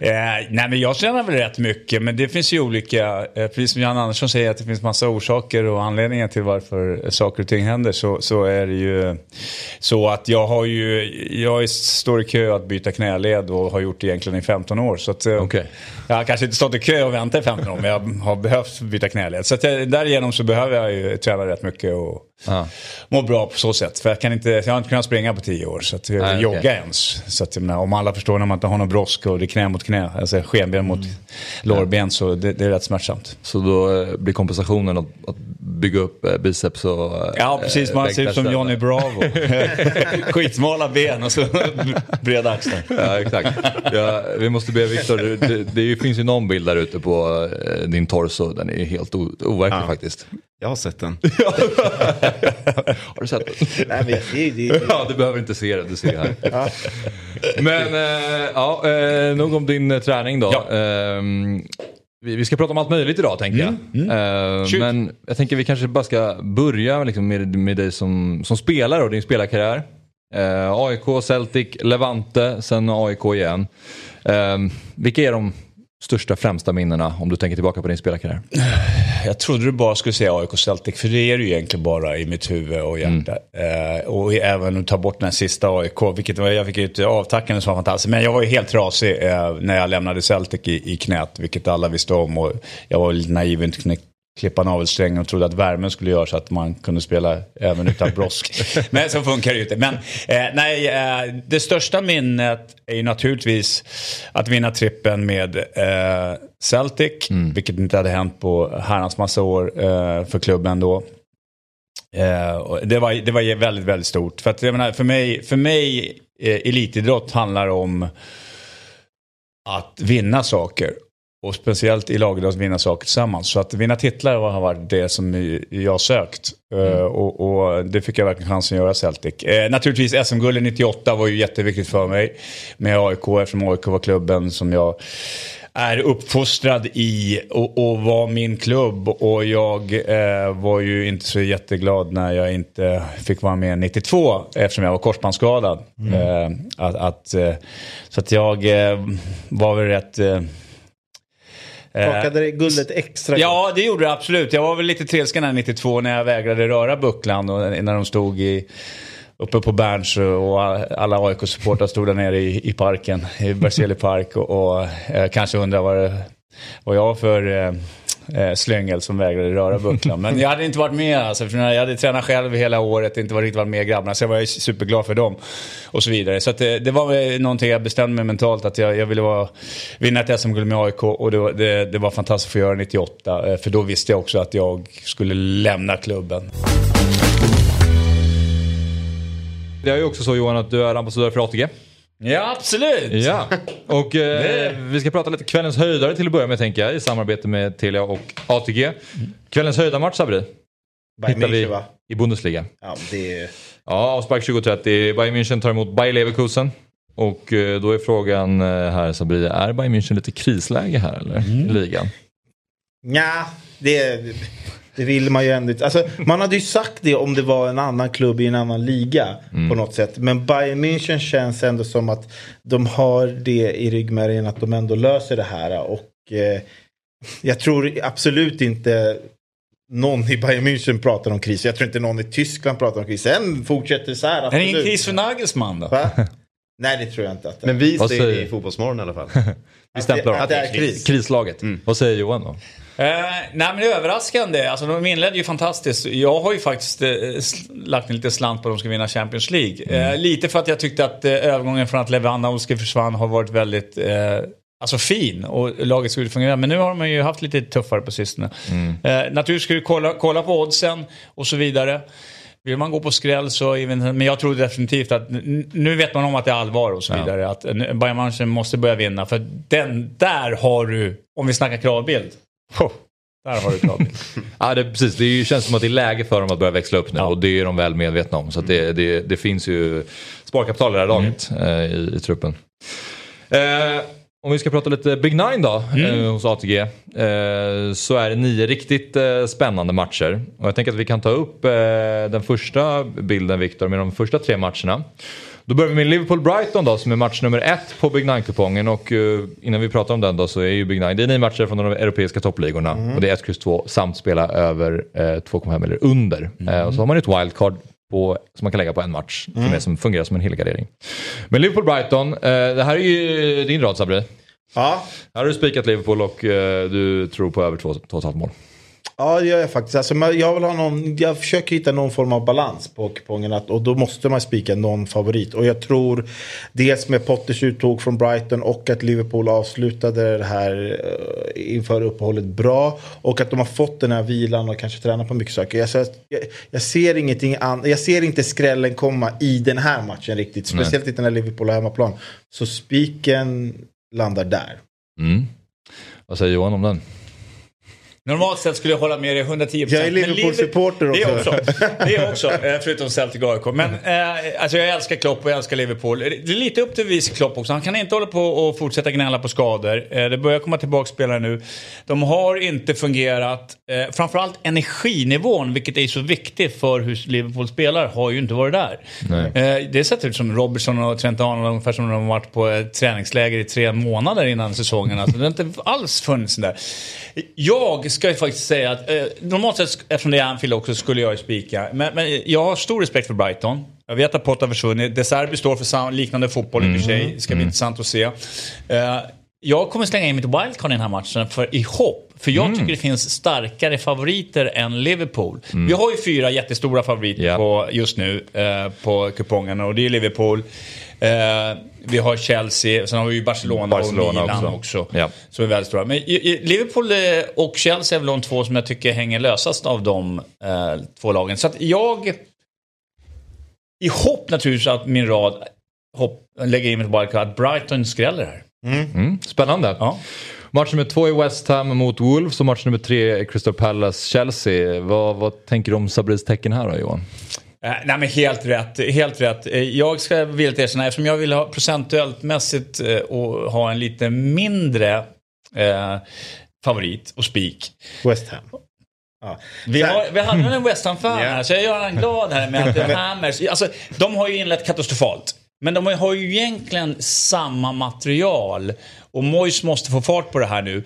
Eh, nej men jag tränar väl rätt mycket men det finns ju olika, eh, precis som Jan Andersson säger att det finns massa orsaker och anledningar till varför saker och ting händer så, så är det ju så att jag har ju, jag står i kö att byta knäled och har gjort det egentligen i 15 år. Så att, eh, okay. Jag har kanske inte stått i kö och väntat i 15 år men jag har behövt byta knäled. Så att jag, därigenom så behöver jag ju träna rätt mycket och ja. må bra på så sätt. För jag, kan inte, jag har inte kunnat springa på 10 år så att jag Nej, jogga okay. ens. Så att, menar, om alla förstår när man inte har någon brådska och det är knä mot knä, alltså skenben mot mm. lårben så det, det, är rätt smärtsamt. Så då eh, blir kompensationen att, att bygga upp eh, biceps och eh, Ja precis, man ser ut som Johnny Bravo. (laughs) Skitsmala ben och så (laughs) breda axlar. Ja exakt. Ja, vi måste be Viktor, det, det, finns ju någon bild där ute på din torso, den är helt overklig ja. faktiskt. Jag har sett den. (laughs) (laughs) har du sett den? Nej, men det, det, ja, du behöver inte se den, du ser här. ja. Men äh, ja, äh, nog om din äh, träning då. Ja. Äh, vi, vi, ska prata om allt möjligt idag tänker jag. Mm. Mm. men jag tänker vi kanske bara ska börja liksom, med, med dig som, som spelare och din spelarkarriär. AIK, Celtic, Levante, sen AIK igen. vilka är de största främsta minnena om du tänker tillbaka på din spelarkarriär? (sighs) (sniffs) Jag trodde du bara skulle säga AIK Celtic, för det är ju egentligen bara i mitt huvud och hjärta. Mm. Eh, och även att ta bort den här sista AIK, vilket jag fick ut avtackande som var fantastiskt. Men jag var ju helt trasig eh, när jag lämnade Celtic i, i knät, vilket alla visste om. Och jag var lite naiv, inte klippa navelsträngen och trodde att värmen skulle göra så att man kunde spela även utan brosk. (laughs) Men så funkar det ju inte. Men eh, nej, eh, det största minnet är ju naturligtvis att vinna trippen med eh, Celtic, mm. vilket inte hade hänt på herrans massa år eh, för klubben då. Eh, det, var, det var väldigt, väldigt stort. För, att, jag menar, för mig, för mig eh, elitidrott handlar om att vinna saker. Och speciellt i lagidrott vinna saker tillsammans. Så att vinna titlar har varit det som jag sökt. Eh, mm. Uh, och, och, det fick jag verkligen chansen att göra Celtic. Uh, naturligtvis SM-guldet 98 var ju jätteviktigt för mig. Med AIK eftersom AIK var klubben som jag är uppfostrad i och, och var min klubb. Och jag uh, var ju inte så jätteglad när jag inte fick vara med 92 eftersom jag var korsbandsskadad. Mm. att, att så att jag var väl rätt Kakade det guldet extra? Ja, det gjorde det absolut. Jag var väl lite trilsken här 92 när jag vägrade röra bucklan och när de stod i, uppe på Berns och alla AIK-supportrar stod där nere i, i parken, i Berzelii park och, och eh, kanske undrar vad, det, vad jag var för eh, eh, slyngel som vägrade röra bucklan. Men jag hade inte varit med alltså, för jag hade tränat själv hela året, inte varit, riktigt varit med grabbarna. Så jag var superglad för dem. Och så vidare. Så att det, det var någonting jag bestämde mig mentalt att jag, jag ville vara, vinna ett SM-guld med AIK. Och det, var- det, det var fantastiskt att få göra 98. eh, För då visste jag också att jag skulle lämna klubben. Det är ju också så Johan att du är ambassadör för ATG. Ja, absolut! Ja, och eh, vi ska prata lite kvällens höjdare till att börja med tänker jag i samarbete med Telia och ATG. Kvällens höjdarmatch Sabri Bayern hittar vi München, va? i Bundesliga. Ja, det är... Ja, avspark 20.30. Bayern München tar emot Bayer Leverkusen. Och eh, då är frågan eh, här Sabri, är Bayern München lite krisläge här eller? I ligan? Nja, det, det vill man ju ändå inte. Alltså, man hade ju sagt det om det var en annan klubb i en annan liga på något sätt. Men Bayern München känns ändå som att de har det i ryggmärgen att de ändå löser det här. Och eh, jag tror absolut inte någon i Bayern München pratar om kris. Jag tror inte någon i Tyskland pratar om kris. Sen fortsätter det så här. Det är ingen absolut. kris för Nagelsmann då? Va? Nej, det tror jag inte. Att det Men vis Vad det säger- i Fotbollsmorgon i alla fall. (laughs) Vi stämplar att det är kris. Krislaget. Vad säger Johan då? Eh, nej men överraskande. Alltså, de inledde ju fantastiskt. Jag har ju faktiskt eh, lagt en liten slant på att de ska vinna Champions League. Eh, lite för att jag tyckte att eh, övergången från att Lewandowski försvann har varit väldigt eh, alltså fin och laget skulle fungera. Men nu har de ju haft lite tuffare på sistone. Eh, naturligtvis ska du kolla, kolla på oddsen och så vidare. Vill man gå på skräll så, men jag tror definitivt att nu vet man om att det är allvar och så vidare. Att eh, Bayern München måste börja vinna. För den, där har du, om vi snackar kravbild. Oh, där har du kravbild. (laughs) Ja, det, precis. Det ju- känns som att det är läge för dem att börja växla upp nu och det är de väl medvetna om. Så det, det, det finns ju sparkapital i det här laget eh, i, i truppen. Eh, om vi ska prata lite Big Nine då eh, hos ATG. Eh, så är det nio riktigt eh, spännande matcher. Och jag tänker att vi kan ta upp eh, den första bilden Viktor med de första tre matcherna. Då börjar vi med Liverpool-Brighton då som är match nummer ett på Big Nine-kupongen. Och eh, innan vi pratar om den då så är ju Big Nine, det är nio matcher från de europeiska toppligorna. Och det är 1, X, 2 samt spela över eh, 2,5 eller under. Eh, och så har man ett wildcard på, som man kan lägga på en match som, är, som fungerar som en helgardering. Men Liverpool-Brighton, det här är ju din rad Sabri. Ja, Här har du spikat Liverpool och du tror på över 2,5 mål. Ja, det gör jag faktiskt. Alltså, jag, vill ha någon, jag försöker hitta någon form av balans på kupongen. Att, och då måste man spika någon favorit. Och jag tror dels med Potters uttåg från Brighton och att Liverpool avslutade det här eh, inför uppehållet bra. Och att de har fått den här vilan och kanske tränar på mycket saker. Jag, jag, jag, ser ingenting an, jag ser inte skrällen komma i den här matchen riktigt. Speciellt inte när Liverpool har hemmaplan. Så spiken landar där. Mm. Vad säger Johan om den? Normalt sett skulle jag hålla med dig 110%. Jag är Liverpool-supporter Det är också. också. Det är också, eh, förutom Celtic AIK. Men eh, alltså jag älskar Klopp och jag älskar Liverpool. Det är lite upp till vis Klopp också. Han kan inte hålla på och fortsätta gnälla på skador. Eh, det börjar komma tillbaka spelare nu. De har inte fungerat. Eh, framförallt energinivån, vilket är så viktigt för hur Liverpool spelar, har ju inte varit där. Eh, det ser ut som Robertson och Trent Arnold ungefär som de har varit på ett träningsläger i tre månader innan säsongen. Alltså, det har inte alls funnits där. Jag ska ju faktiskt säga att eh, normalt sett, eftersom det är Anfield också, skulle jag ju spika. Men, men jag har stor respekt för Brighton. Jag vet att Potter har försvunnit. De Serbi står för liknande fotboll i och för sig. Det ska bli intressant att se. Eh, jag kommer slänga in mitt wildcard i den här matchen för, i hopp. För jag tycker det finns starkare favoriter än Liverpool. Vi har ju fyra jättestora favoriter Ja. på, just nu eh, på kupongerna och det är Liverpool. Eh, vi har Chelsea, sen har vi ju Barcelona, Barcelona och Milan också. också. Ja. Som är väldigt stora. Men i, i Liverpool eh, och Chelsea är väl de två som jag tycker hänger lösast av de eh, två lagen. Så att jag, i hopp naturligtvis att min rad hopp, lägger in mitt wildcard, att Brighton skräller här. Mm. Spännande. Ja. Match nummer två är West Ham mot Wolves och match nummer tre är Crystal Palace-Chelsea. Vad, vad tänker du om Sabris tecken här då Johan? Eh, nej men helt rätt, helt rätt. Eh, Jag ska villigt erkänna, eftersom jag vill ha procentuellt mässigt eh, och ha en lite mindre eh, favorit och spik. West Ham. Ja. Vi, har, vi hade väl en West Ham-fan (laughs) Ja. här, så jag gör han glad här med att (laughs) det är Hammers. Alltså, de har ju inlett katastrofalt. Men de har ju egentligen samma material. Och Moyes måste få fart på det här nu.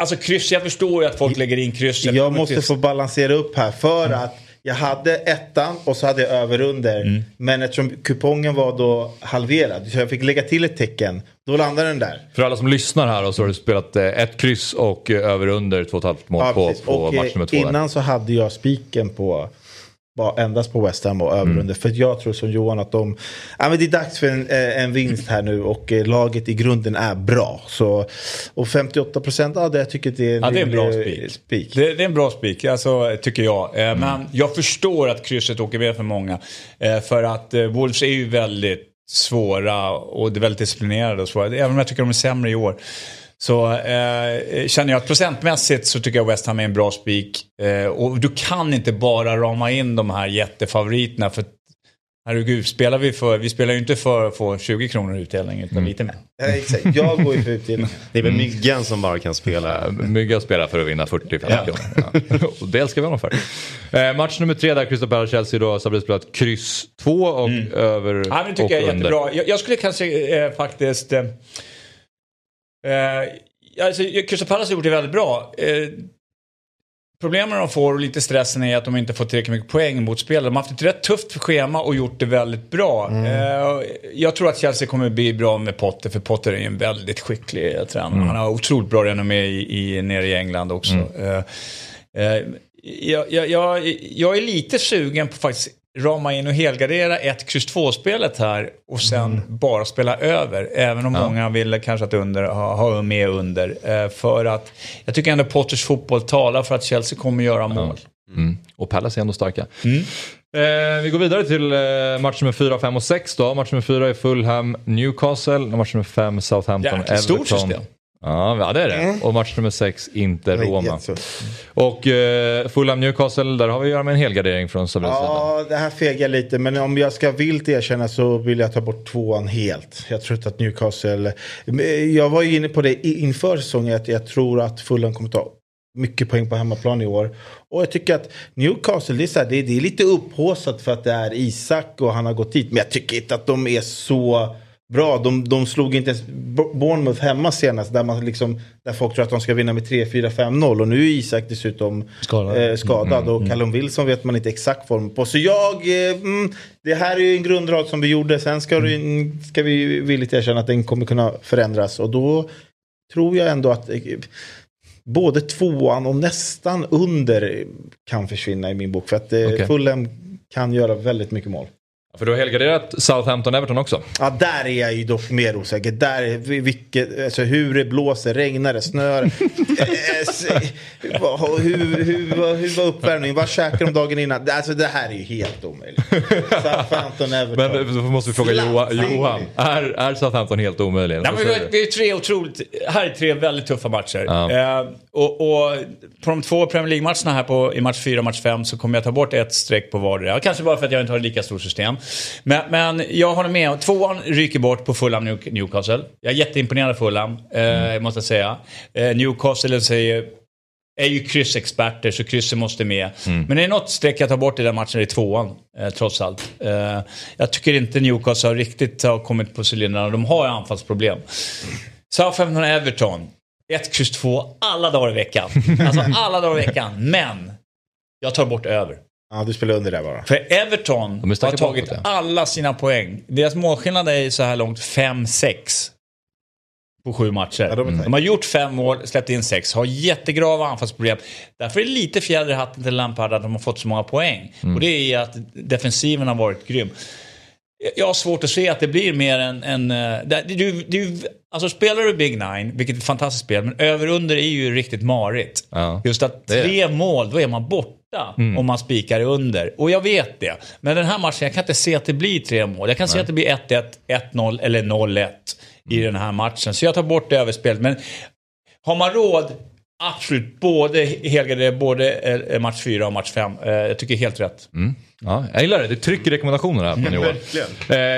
Alltså kryss, jag förstår ju att folk lägger in krysset. Jag måste få balansera upp här för Mm. att jag hade ettan och så hade jag över under. Mm. Men eftersom kupongen var då halverad så jag fick lägga till ett tecken. Då landade den där. För alla som lyssnar här så har du spelat eh, ett kryss och eh, över under 2,5 mål Ja, på, på och match nummer två. eh, där. innan så hade jag spiken på bara endast på West Ham och över Mm. under. För jag tror som Johan att de... Ja, men det är dags för en, eh, en vinst här nu och eh, laget i grunden är bra. Så, och 58 procent, ja det jag tycker det är Ja, det är en bra rimlig spik. Det, det är en bra spik, alltså, tycker jag. Eh, Men jag förstår att krysset åker med för många. Eh, För att eh, Wolves är ju väldigt svåra och det är väldigt disciplinerade och svåra. Även om jag tycker de är sämre i år. Så eh, känner jag att procentmässigt så tycker jag West Ham är en bra spik. Eh, och du kan inte bara rama in de här jättefavoriterna. För herregud, spelar vi för, vi spelar ju inte för att få 20 kronor i utdelning utan lite mer. Ja. Jag går ju för utdelning. (laughs) Det är väl Myggan som bara kan spela. Mygga spelar för att vinna 40-50 kronor. Ja. (laughs) Och det älskar vi honom för. Eh, match nummer tre där, Crystal Palace-Chelsea då, så har vi spelat kryss 2 och över Mm. Ja, men det och tycker jag är under. jättebra. Jag, jag skulle kanske eh, faktiskt... Eh, eh, alltså, Crystal Palace har gjort det väldigt bra. Eh, problemen de får och lite stressen är att de inte får tillräckligt mycket poäng mot spelare. De har haft ett rätt tufft schema och gjort det väldigt bra. Eh, jag tror att Chelsea kommer bli bra med Potter, för Potter är ju en väldigt skicklig eh, tränare. Han har otroligt bra renommé i, i, nere i England också. Eh, eh, jag, jag, jag, jag är lite sugen på faktiskt rama in och helgardera ett kryss 2-spelet här och sen bara spela över. Även om många vill kanske att under, ha, ha med under. Eh, för att jag tycker ändå Potters fotboll talar för att Chelsea kommer göra mål. Mm. Och Palace är ändå starka. Eh, vi går vidare till eh, match nummer 4, 5 och 6 då. Match nummer 4 är Fulham, Newcastle. Match nummer 5 Southampton, Jäkligt stort Everton. system. Ja, det är det. Och match nummer 6 Inter, Det är Roma. Och eh, Fulham, Newcastle, där har vi att göra med en helgardering från sida. Ja, det här fegar lite. Men om jag ska vilt erkänna så vill jag ta bort tvåan helt. Jag tror inte att Newcastle... Jag var ju inne på det inför säsongen att jag tror att Fulham kommer ta mycket poäng på hemmaplan i år. Och jag tycker att Newcastle, det är, så här, det, det är lite upphåsat för att det är Isak och han har gått dit. Men jag tycker inte att de är så bra. De, de slog inte ens Bo- Bournemouth hemma senast där, man liksom, där folk tror att de ska vinna med 3-4-5-0. Och nu är Isak dessutom Skadad. Eh, skadad och Callum Wilson vet man inte exakt form på. Så jag, eh, mm, det här är ju en grundrad som vi gjorde. Sen ska, det, ska vi villigt erkänna att den kommer kunna förändras. Och då tror jag ändå att eh, både tvåan och nästan under kan försvinna i min bok. För att eh, Okej. Fulham kan göra väldigt mycket mål. För du har helgarderat Southampton-Everton också. Ja, där är jag ju dock mer osäker. Där, är vilket, alltså, hur det blåser, regnar det, snör (laughs) Eh, hur, hur, vad- hur var uppvärmningen? Vad käkade de dagen innan? Alltså det här är ju helt omöjligt. Southampton, (laughs) Everton. Men då måste vi fråga Johan. Slant. Johan är, är Southampton helt omöjlig? Nej, men vi, har, vi har tre otroligt, här är tre väldigt tuffa matcher. Ja. Eh, och, och på de två Premier League-matcherna här på, i match 4 och match 5 så kommer jag ta bort ett streck på vardera. Kanske bara för att jag inte har lika stort system. Men, men jag håller med. Tvåan ryker bort på Fulham New- Newcastle. Jag är jätteimponerad av Fulham, eh, måste jag säga. Eh, Newcastle säger är ju kryssexperter så krysset måste med. Men det är något streck jag tar bort i den matchen, det är tvåan. Eh, trots allt. Eh, jag tycker inte Newcastle har riktigt har kommit på cylindrarna. De har ju anfallsproblem. Southampton Everton. 1, kryss 2 alla dagar i veckan. (laughs) Alltså alla dagar i veckan. Men jag tar bort över. Ja, du spelar under där bara. För Everton har tagit alla sina poäng. Deras målskillnad är så här långt 5-6 på sju matcher. Ja, de tajta. de har gjort fem mål, släppt in sex, har jättegrava anfallsproblem. Därför är det lite fjäder i hatten till Lampard att de har fått så många poäng. Mm. Och det är att defensiven har varit grym. Jag har svårt att se att det blir mer än... än eh, det, du, du, alltså spelar du Big Nine, vilket är ett fantastiskt spel, men över-under är ju riktigt marigt. Ja. Just att är Mm. tre mål, då är man borta om man spikar under. Och jag vet det. Men den här matchen, jag kan inte se att det blir tre mål. Jag kan se att det blir 1-1, 1-0 eller 0-1 i den här matchen. Så jag tar bort det överspelet. Men har man råd, absolut, både helgardera både eh, match 4 och match 5. Eh, Jag tycker helt rätt. Ja, jag gillar det. Det trycker rekommendationerna här från Johan.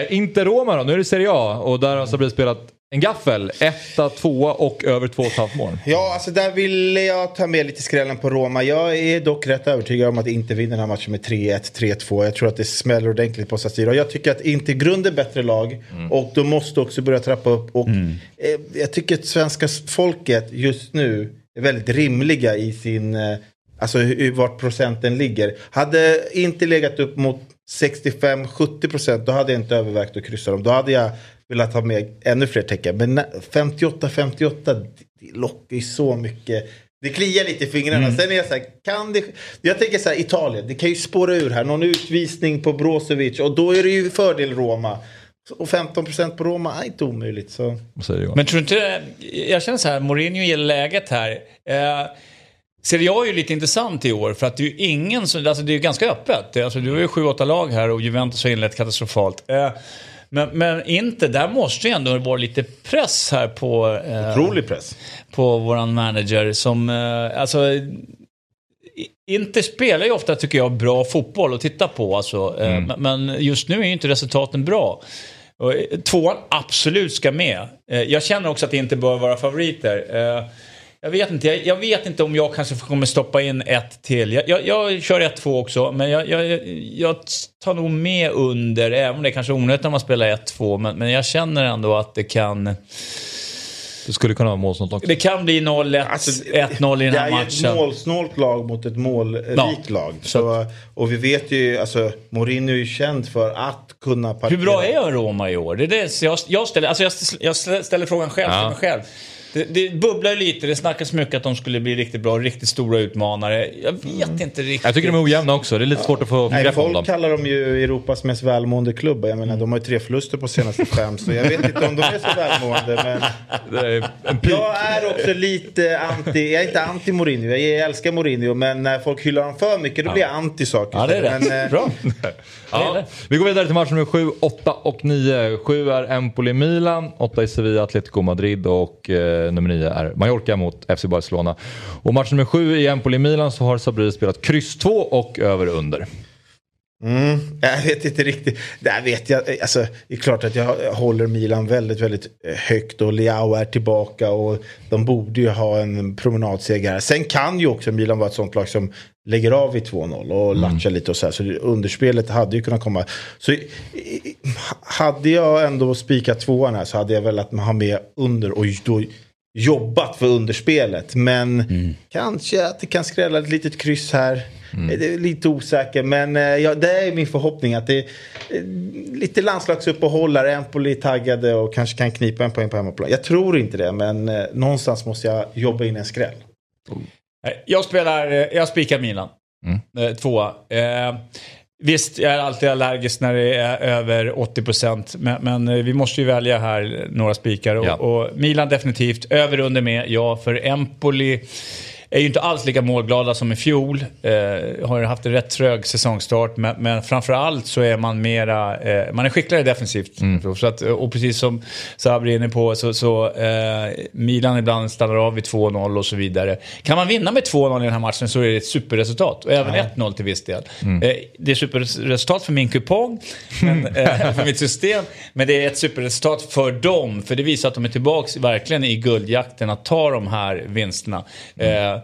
Eh, inte Roma då, nu är det Serie A och där har Sabri spelat en gaffel. Etta, tvåa och över två och halvt mål. Ja, alltså där ville jag ta med lite skrällen på Roma. Jag är dock rätt övertygad om att inte vinner den här matchen med 3-1, 3-2. Jag tror att det smäller ordentligt på San Siro. Jag tycker att inte grunden är bättre lag och de måste också börja trappa upp. Och eh, jag tycker att svenska folket just nu är väldigt rimliga i sin, eh, alltså hur, vart procenten ligger. Hade inte legat upp mot 65-70 procent då hade jag inte övervägt att kryssa dem. Då hade jag velat ha med ännu fler tecken. Men 58-58, det lockar ju så mycket. Det kliar lite i fingrarna. Mm. Sen är jag så här, kan det... Jag tänker så här, Italien, det kan ju spåra ur här. Någon utvisning på Brozovic och då är det ju fördel Roma. Och 15% på Roma är inte omöjligt. Så. Men tror du inte, jag känner så här, Mourinho gillar läget här. Eh, Serie A är ju lite intressant i år för att det är ju ingen som, alltså det är ju ganska öppet. Alltså du har ju sju, åtta lag här och Juventus har inlett katastrofalt. Eh, men, men inte, där måste ju ändå vara lite press här på... Eh, Otrolig press. På våran manager som, eh, alltså... Inter spelar ju ofta, tycker jag, bra fotboll att titta på. Alltså. Eh, Mm. men- Men just nu är ju inte resultaten bra. Och, eh, Tvåan absolut ska med. Eh, Jag känner också att det inte bör vara favoriter. Eh, Jag vet inte, jag, jag vet inte om jag kanske kommer stoppa in ett till. Jag, jag, jag kör ett två också, men jag, jag, jag tar nog med under, även om det är kanske är onödigt när man spelar ett två. Men, men jag känner ändå att det kan, Det skulle kunna vara målsnålt också. det kan bli 0-1, Alltså, 1-0 i den Det här är ju ett matchen. målsnålt lag mot ett målrikt Ja. lag. Så, och vi vet ju, alltså Mourinho är ju känd för att kunna parkera. Hur bra är Roma i år? Det är det jag, jag, ställer, alltså jag, jag ställer frågan själv Ja. till mig själv. Det, det bubblar lite, det snackas mycket att de skulle bli riktigt bra, riktigt stora utmanare. Jag vet inte riktigt. Jag tycker de är ojämna också. Det är lite svårt att få Nej, grepp om folk dem. kallar dem ju Europas mest välmående klubb. Jag menar, de har ju tre förluster på senaste fem. Så jag vet inte om de är så välmående. Men Det är jag är också lite anti. Jag är inte anti Mourinho. Jag älskar Mourinho. Men när folk hyllar honom för mycket då blir jag anti saker. Ja, det är rätt. Men, eh, Bra. Ja. Vi går vidare till match nummer 7, 8 och 9. 7 är Empoli-Milan, 8 är Sevilla, Atletico Madrid och eh, nummer 9 är Mallorca mot FC Barcelona. Och match nummer 7 i Empoli-Milan så har Sabri spelat kryss 2 och över under. Mm, jag vet inte riktigt. Där vet jag. Alltså, det är klart att jag håller Milan väldigt, väldigt eh, högt och Leao är tillbaka och de borde ju ha en promenadseger här. Sen kan ju också Milan vara ett sånt lag som lägger av i 2-0 och latchar lite och så här. Så underspelet hade ju kunnat komma. Så hade jag ändå spikat tvåan här så hade jag velat ha med under och då jobbat för underspelet. Men kanske att det kan skrälla ett litet kryss här. Det är lite osäker, men eh, ja, det är min förhoppning att det är eh, lite landslagsuppehåll här. Empoli taggade och kanske kan knipa en poäng på hemmaplan. Jag tror inte det, men eh, någonstans måste jag jobba in en skräll. Nej, Jag spelar, eh, jag spikar Milan. Mm. Tvåa. Eh, visst, jag är alltid allergisk när det är över 80%. Men, men eh, vi måste ju välja här några spikar. Och, Ja. och Milan definitivt. Över och under med, ja. För Empoli är ju inte alls lika målglada som i fjol. Eh, har haft en rätt trög säsongstart. Men, men framförallt så är man mera, eh, man är skickligare defensivt. Så att, och precis som Sabri är inne på så, så eh, Milan ibland stannar av vid 2-0 och så vidare. Kan man vinna med 2-0 i den här matchen så är det ett superresultat. Och även 1-0 till viss del. Eh, det är superresultat för min kupong, men, (laughs) eh, för mitt system. Men det är ett superresultat för dem. För det visar att de är tillbaka verkligen i guldjakten att ta de här vinsterna. Eh,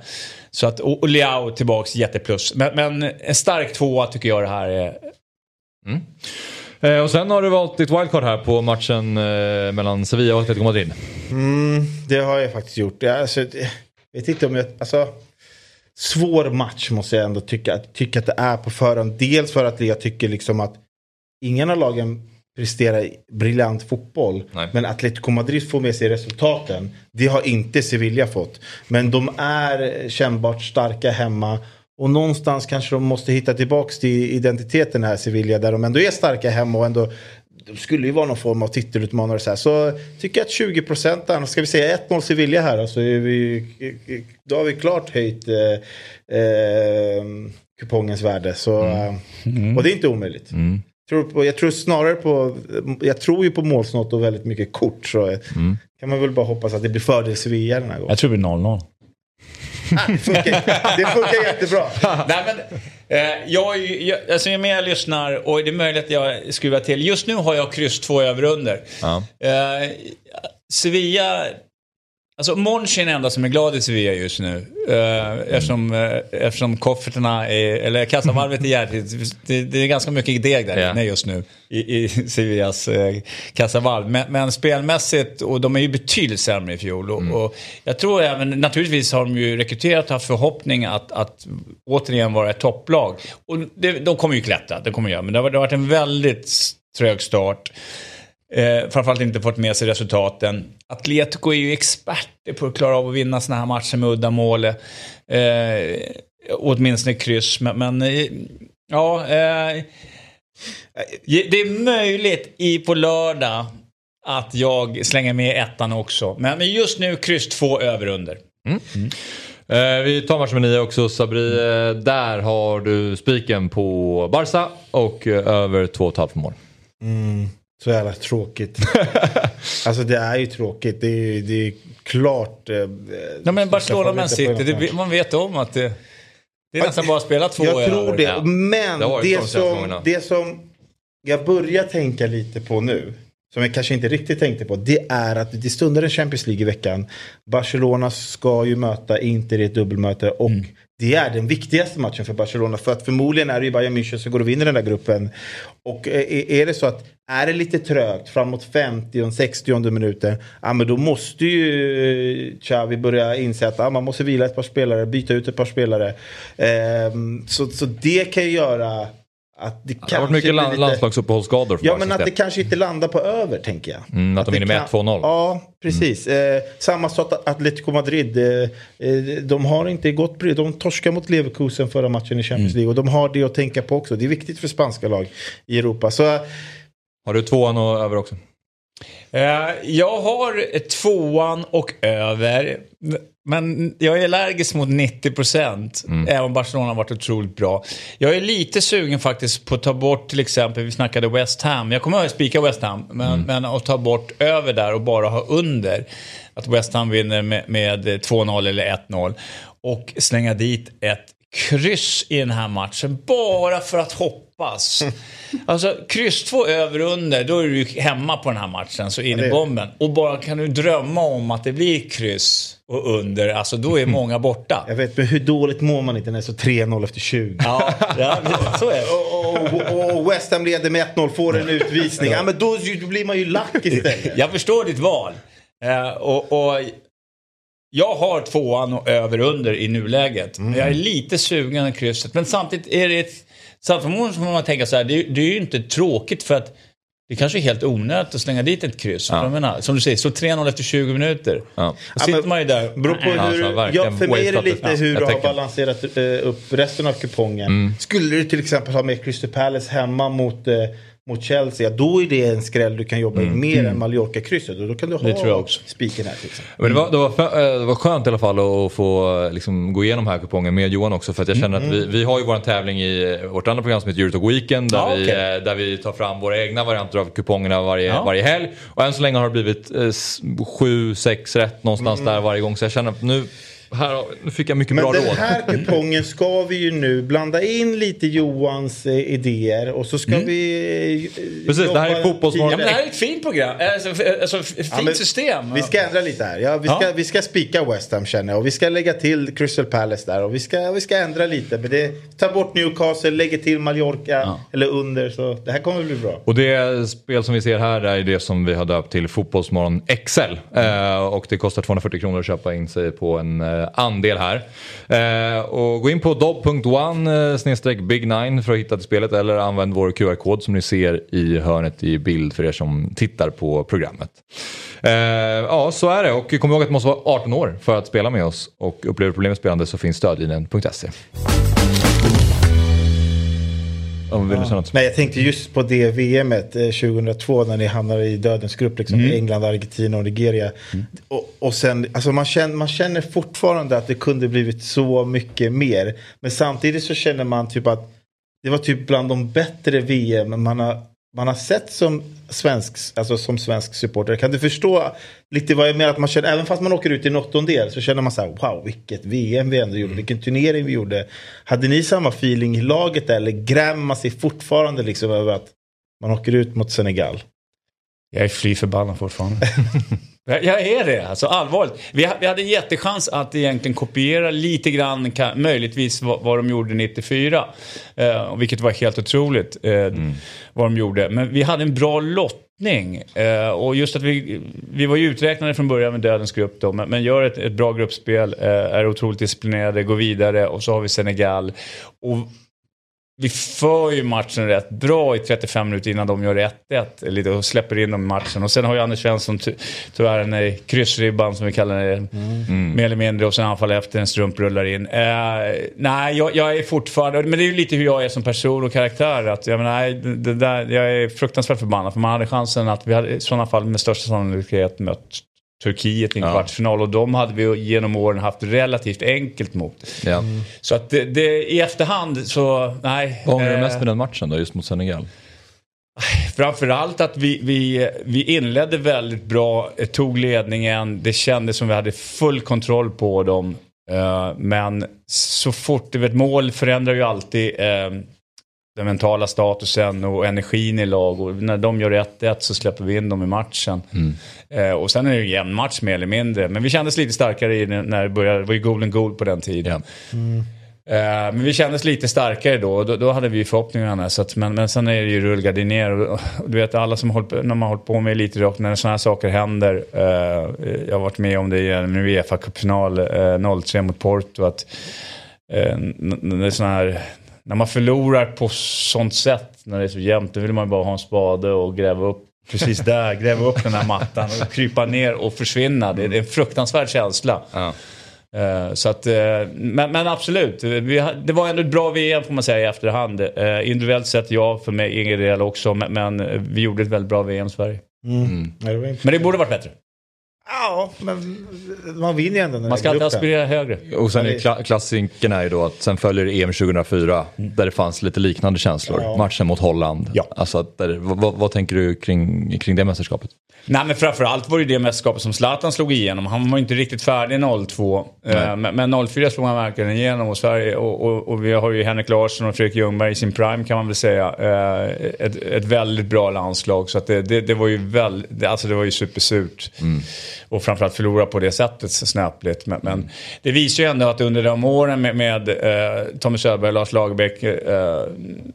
så att, och, och Leao tillbaks jätteplus. Men, men en stark tvåa tycker jag det här är. Eh, och sen har du valt ditt wildcard här på matchen eh, mellan Sevilla och Atletico Madrid. Mm, det har jag faktiskt gjort. Jag, alltså, jag vet inte om jag... Alltså, svår match måste jag ändå tycka, tycka att det är på förhand. Dels för att jag tycker liksom att ingen av lagen presterar briljant fotboll. Nej. Men Atletico Madrid får med sig resultaten. Det har inte Sevilla fått. Men de är kännbart starka hemma. Och någonstans kanske de måste hitta tillbaks till identiteten här Sevilla. Där de ändå är starka hemma och ändå de skulle ju vara någon form av titelutmanare. Så, här. så tycker jag att 20 procent, ska vi säga 1-0 Sevilla här. Så är vi, då har vi klart höjt eh, eh, kupongens värde. Så, eh, Och det är inte omöjligt. Tror på, jag tror snarare på, jag tror ju på målsnott och väldigt mycket kort. Så eh, kan man väl bara hoppas att det blir fördel Sevilla den här gången. Jag tror det blir 0-0. Det funkar, det funkar jättebra. (laughs) Nej, men, eh, jag, jag, alltså, ju mer jag lyssnar och det är möjligt att jag skruvar till. Just nu har jag kryss två över under. Ja. Eh, Sevilla Alltså Monchi är den enda som är glad i Sevilla just nu. Uh, eftersom, uh, eftersom kofferterna, är, eller kassavalvet är jävligt, det, det är ganska mycket deg där inne just nu i, i Sevillas uh, kassavalv. Men, men spelmässigt, och de är ju betydligt sämre i fjol. Och, och jag tror även, naturligtvis har de ju rekryterat och haft förhoppning att, att återigen vara ett topplag. Och det, de kommer ju klättra, det kommer de göra. Men det har, det har varit en väldigt trög start. Eh, framförallt inte fått med sig resultaten. Atletico är ju experter på att klara av att vinna såna här matcher med uddamål. Eh, åtminstone kryss, men, men eh, ja. Eh, det är möjligt i på lördag att jag slänger med ettan också. Men, just nu kryss två över under. Eh, vi tar match nummer nio också Sabri. Eh, där har du spiken på Barca och eh, över 2,5 mål. Mm, så jävla tråkigt. (laughs) alltså det är ju tråkigt. Det är, det är klart. Eh, Ja, men Barcelona man City, det, man vet om att det, det är nästan bara att spela två Jag tror det. Ja. Men Det det, de som, det som jag börjar tänka lite på nu. Som jag kanske inte riktigt tänkte på. Det är att det stundar en Champions League i veckan. Barcelona ska ju möta Inter i ett dubbelmöte. Och Mm det är den viktigaste matchen för Barcelona. För att förmodligen är det ju Bayern München som går och vinner den där gruppen. Och eh, är det så att är det lite trögt framåt 50 och 60 minuten. Ja men då måste ju eh, Xavi börja inse att ja, man måste vila ett par spelare. Byta ut ett par spelare. Ehm, så, så det kan ju göra att det Det har kanske varit mycket land, lite- landslagsuppehållsskador Ja men att det kanske inte landar på över tänker jag. Mm, att de det vinner med kan- 1-2-0. Ja precis. Eh, samma sak att Atletico Madrid. Eh, eh, de har inte gått bra. De torskade mot Leverkusen förra matchen i Champions Mm. League. Och de har det att tänka på också. Det är viktigt för spanska lag i Europa. Så Har du tvåan och över också? Eh, Jag har tvåan och över. Men jag är allergisk mot 90 procent. Även om Barcelona har varit otroligt bra. Jag är lite sugen faktiskt på att ta bort till exempel, vi snackade West Ham. Jag kommer att spika West Ham. Men, men att ta bort över där och bara ha under. Att West Ham vinner med, med 2-0 eller 1-0. Och slänga dit ett kryss i den här matchen. Bara för att hoppas. (laughs) Alltså kryss två över under, då är du hemma på den här matchen. Så in i bomben. Och bara kan du drömma om att det blir kryss och under, alltså då är (laughs) många borta. jag vet, men hur dåligt mår man inte när det är så 3-0 efter 20? Ja, ja så är det. Och, och, och West Ham leder med 1-0, får en utvisning. Ja, men då, då blir man ju lack istället. (laughs) Jag förstår ditt val. Eh, och, och jag har tvåan och över under i nuläget. Mm. Jag är lite sugen på krysset. Men samtidigt är det ett... Samtidigt får man tänka så här, det, det är ju inte tråkigt för att det kanske är helt onödigt att slänga dit ett kryss. Ja. Menar, som du säger, så 3-0 efter 20 minuter. Ja. Då sitter men- man ju där. Beror på Ja, hur, alltså, ja, för mig är det lite hur du har balanserat eh, upp resten av kupongen. Mm. Skulle du till exempel ha med Crystal Palace hemma mot, eh, mot Chelsea, då är det en skräll du kan jobba in mer än Mallorca-krysset. Och då kan du Mm. Ha spiken här till exempel. Men det var, det, var, fö- eh, det var skönt i alla fall att få liksom, gå igenom här kupongen med Johan också. För att jag känner att vi, vi har ju vår tävling i vårt andra program som heter Eurotalk Weekend. Där, Ja, vi, okej. eh, där vi tar fram våra egna varianter av kupongerna varje, Ja. varje helg. Och än så länge har det blivit eh, sju, sex rätt någonstans där varje gång. Så jag känner att nu, här, har- nu fick jag mycket Men bra den råd. här kupongen ska vi ju nu blanda in lite Johans eh, idéer och så ska vi... eh, Mm. Precis, det här är Fotbollsmorgon. Ja, men det här är ett fint program. Alltså, f- alltså f- fint Ja, men system. Vi ska ändra lite här. Ja, vi, ska, Ja. vi ska spika West Ham känner jag. Och vi ska lägga till Crystal Palace där. Och vi ska, vi ska ändra lite. Men det, ta bort Newcastle, lägger till Mallorca eller under. Så det här kommer bli bra. Och det spel som vi ser här är det som vi har döpt till Fotbollsmorgon XL. Eh, och det kostar 240 kronor att köpa in sig på en eh, Eh, andel här. Eh, och gå in på dob.one eh, snedstreck big nine för att hitta till spelet eller använd vår QR-kod som ni ser i hörnet i bild för er som tittar på programmet. Eh, ja, så är det. Och kom ihåg att man måste vara 18 år för att spela med oss. Och upplever problem med spelande så finns stödlinjen.se. Om vill du säga något? Nej, jag tänkte just på det VMet eh, 2002 när ni hamnade i dödens grupp. Liksom, Mm. England, Argentina och Nigeria. Och, och sen, alltså man, känner, man känner fortfarande att det kunde blivit så mycket mer. Men samtidigt så känner man typ att det var typ bland de bättre VM man har, man har sett som svensk, alltså som svensk supporter. Kan du förstå lite vad jag menar? Att man känner, även fast man åker ut i en åttondel så känner man så här, wow vilket VM vi ändå gjorde, vilken turnering vi gjorde. Hade ni samma feeling i laget eller grämer man sig fortfarande liksom över att man åker ut mot Senegal? Jag är fly förbannad fortfarande. (laughs) Jag, är det, alltså allvarligt. Vi, vi hade en jättechans att egentligen kopiera lite grann, kan, möjligtvis vad, vad de gjorde 94. Eh, vilket var helt otroligt eh, vad de gjorde. Men vi hade en bra lottning. Eh, och just att vi, vi var ju uträknade från början med dödens grupp då. Men, men gör ett, ett bra gruppspel, eh, är otroligt disciplinerade, går vidare och så har vi Senegal. Och vi för ju matchen rätt bra i 35 minuter innan de gör 1-1. Lite och släpper in dem i matchen. Och sen har ju Anders Svensson ty- tyvärr där kryssribban som vi kallar det. Mer eller mindre. Och sen anfall efter en strump rullar in. Eh, nej, jag, jag är fortfarande... Men det är ju lite hur jag är som person och karaktär. Att, jag, menar, det där, jag är fruktansvärt förbannad. För man hade chansen att vi hade i sådana fall med största sannolikhet mött Turkiet i en Ja. kvartsfinal och de hade vi genom åren haft relativt enkelt mot. Ja. Så att det, det, i efterhand så, nej. Vad ångrar du eh, mest med den matchen då, just mot Senegal? Framförallt att vi, vi, vi inledde väldigt bra, eh, tog ledningen, det kändes som vi hade full kontroll på dem. Eh, Men så fort, du vet mål förändrar ju alltid eh, den mentala statusen och energin i lag. Och när de gör 1-1 så släpper vi in dem i matchen. Eh, Och sen är det ju en jämn match mer eller mindre. Men vi kändes lite starkare i när det började. Det var ju golden goal på den tiden. Eh, Men vi kändes lite starkare då då, då hade vi förhoppningarna. Så att, men, men sen är det ju rullgardiner. Och, och du vet alla som håller på, när man har hållit på med elitidrott, när sådana här saker händer. Eh, jag har varit med om det i en Uefa-cupfinal eh, 03 mot Porto. Att, eh, n- n- det är såna här, när man förlorar på sånt sätt, när det är så jämnt, då vill man bara ha en spade och gräva upp Precis (laughs) där, gräva upp den här mattan och krypa ner och försvinna. Det är det är en fruktansvärd känsla. Eh, Så att, eh, men, men absolut, det var ändå ett bra VM får man säga i efterhand. Eh, Individuellt sett ja, för mig egen del också, men, men vi gjorde ett väldigt bra VM i Sverige. Mm. Ja, inte... Men det borde varit bättre. Ja, men man vinner ju ändå den Man ska alltid aspirera högre. Och sen är det- kla- klassiken är ju då att sen följer EM 2004 där det fanns lite liknande känslor. Ja. Matchen mot Holland. Ja. Alltså där, vad, vad, tänker du kring, kring det mästerskapet? Nej men framförallt var det det mästerskapet som Zlatan slog igenom. Han var ju inte riktigt färdig 02. Eh, Men, men 04 slog han verkligen igenom och Sverige och, och, och vi har ju Henrik Larsson och Fredrik Ljungberg i sin prime kan man väl säga. Eh, Ett, ett väldigt bra landslag så att det, det, det var ju väldigt, alltså det var ju supersurt. Och framförallt förlora på det sättet så snöpligt. Men, men det visar ju ändå att under de åren med, med eh, Tommy Söderberg, Lars Lagerbäck, eh,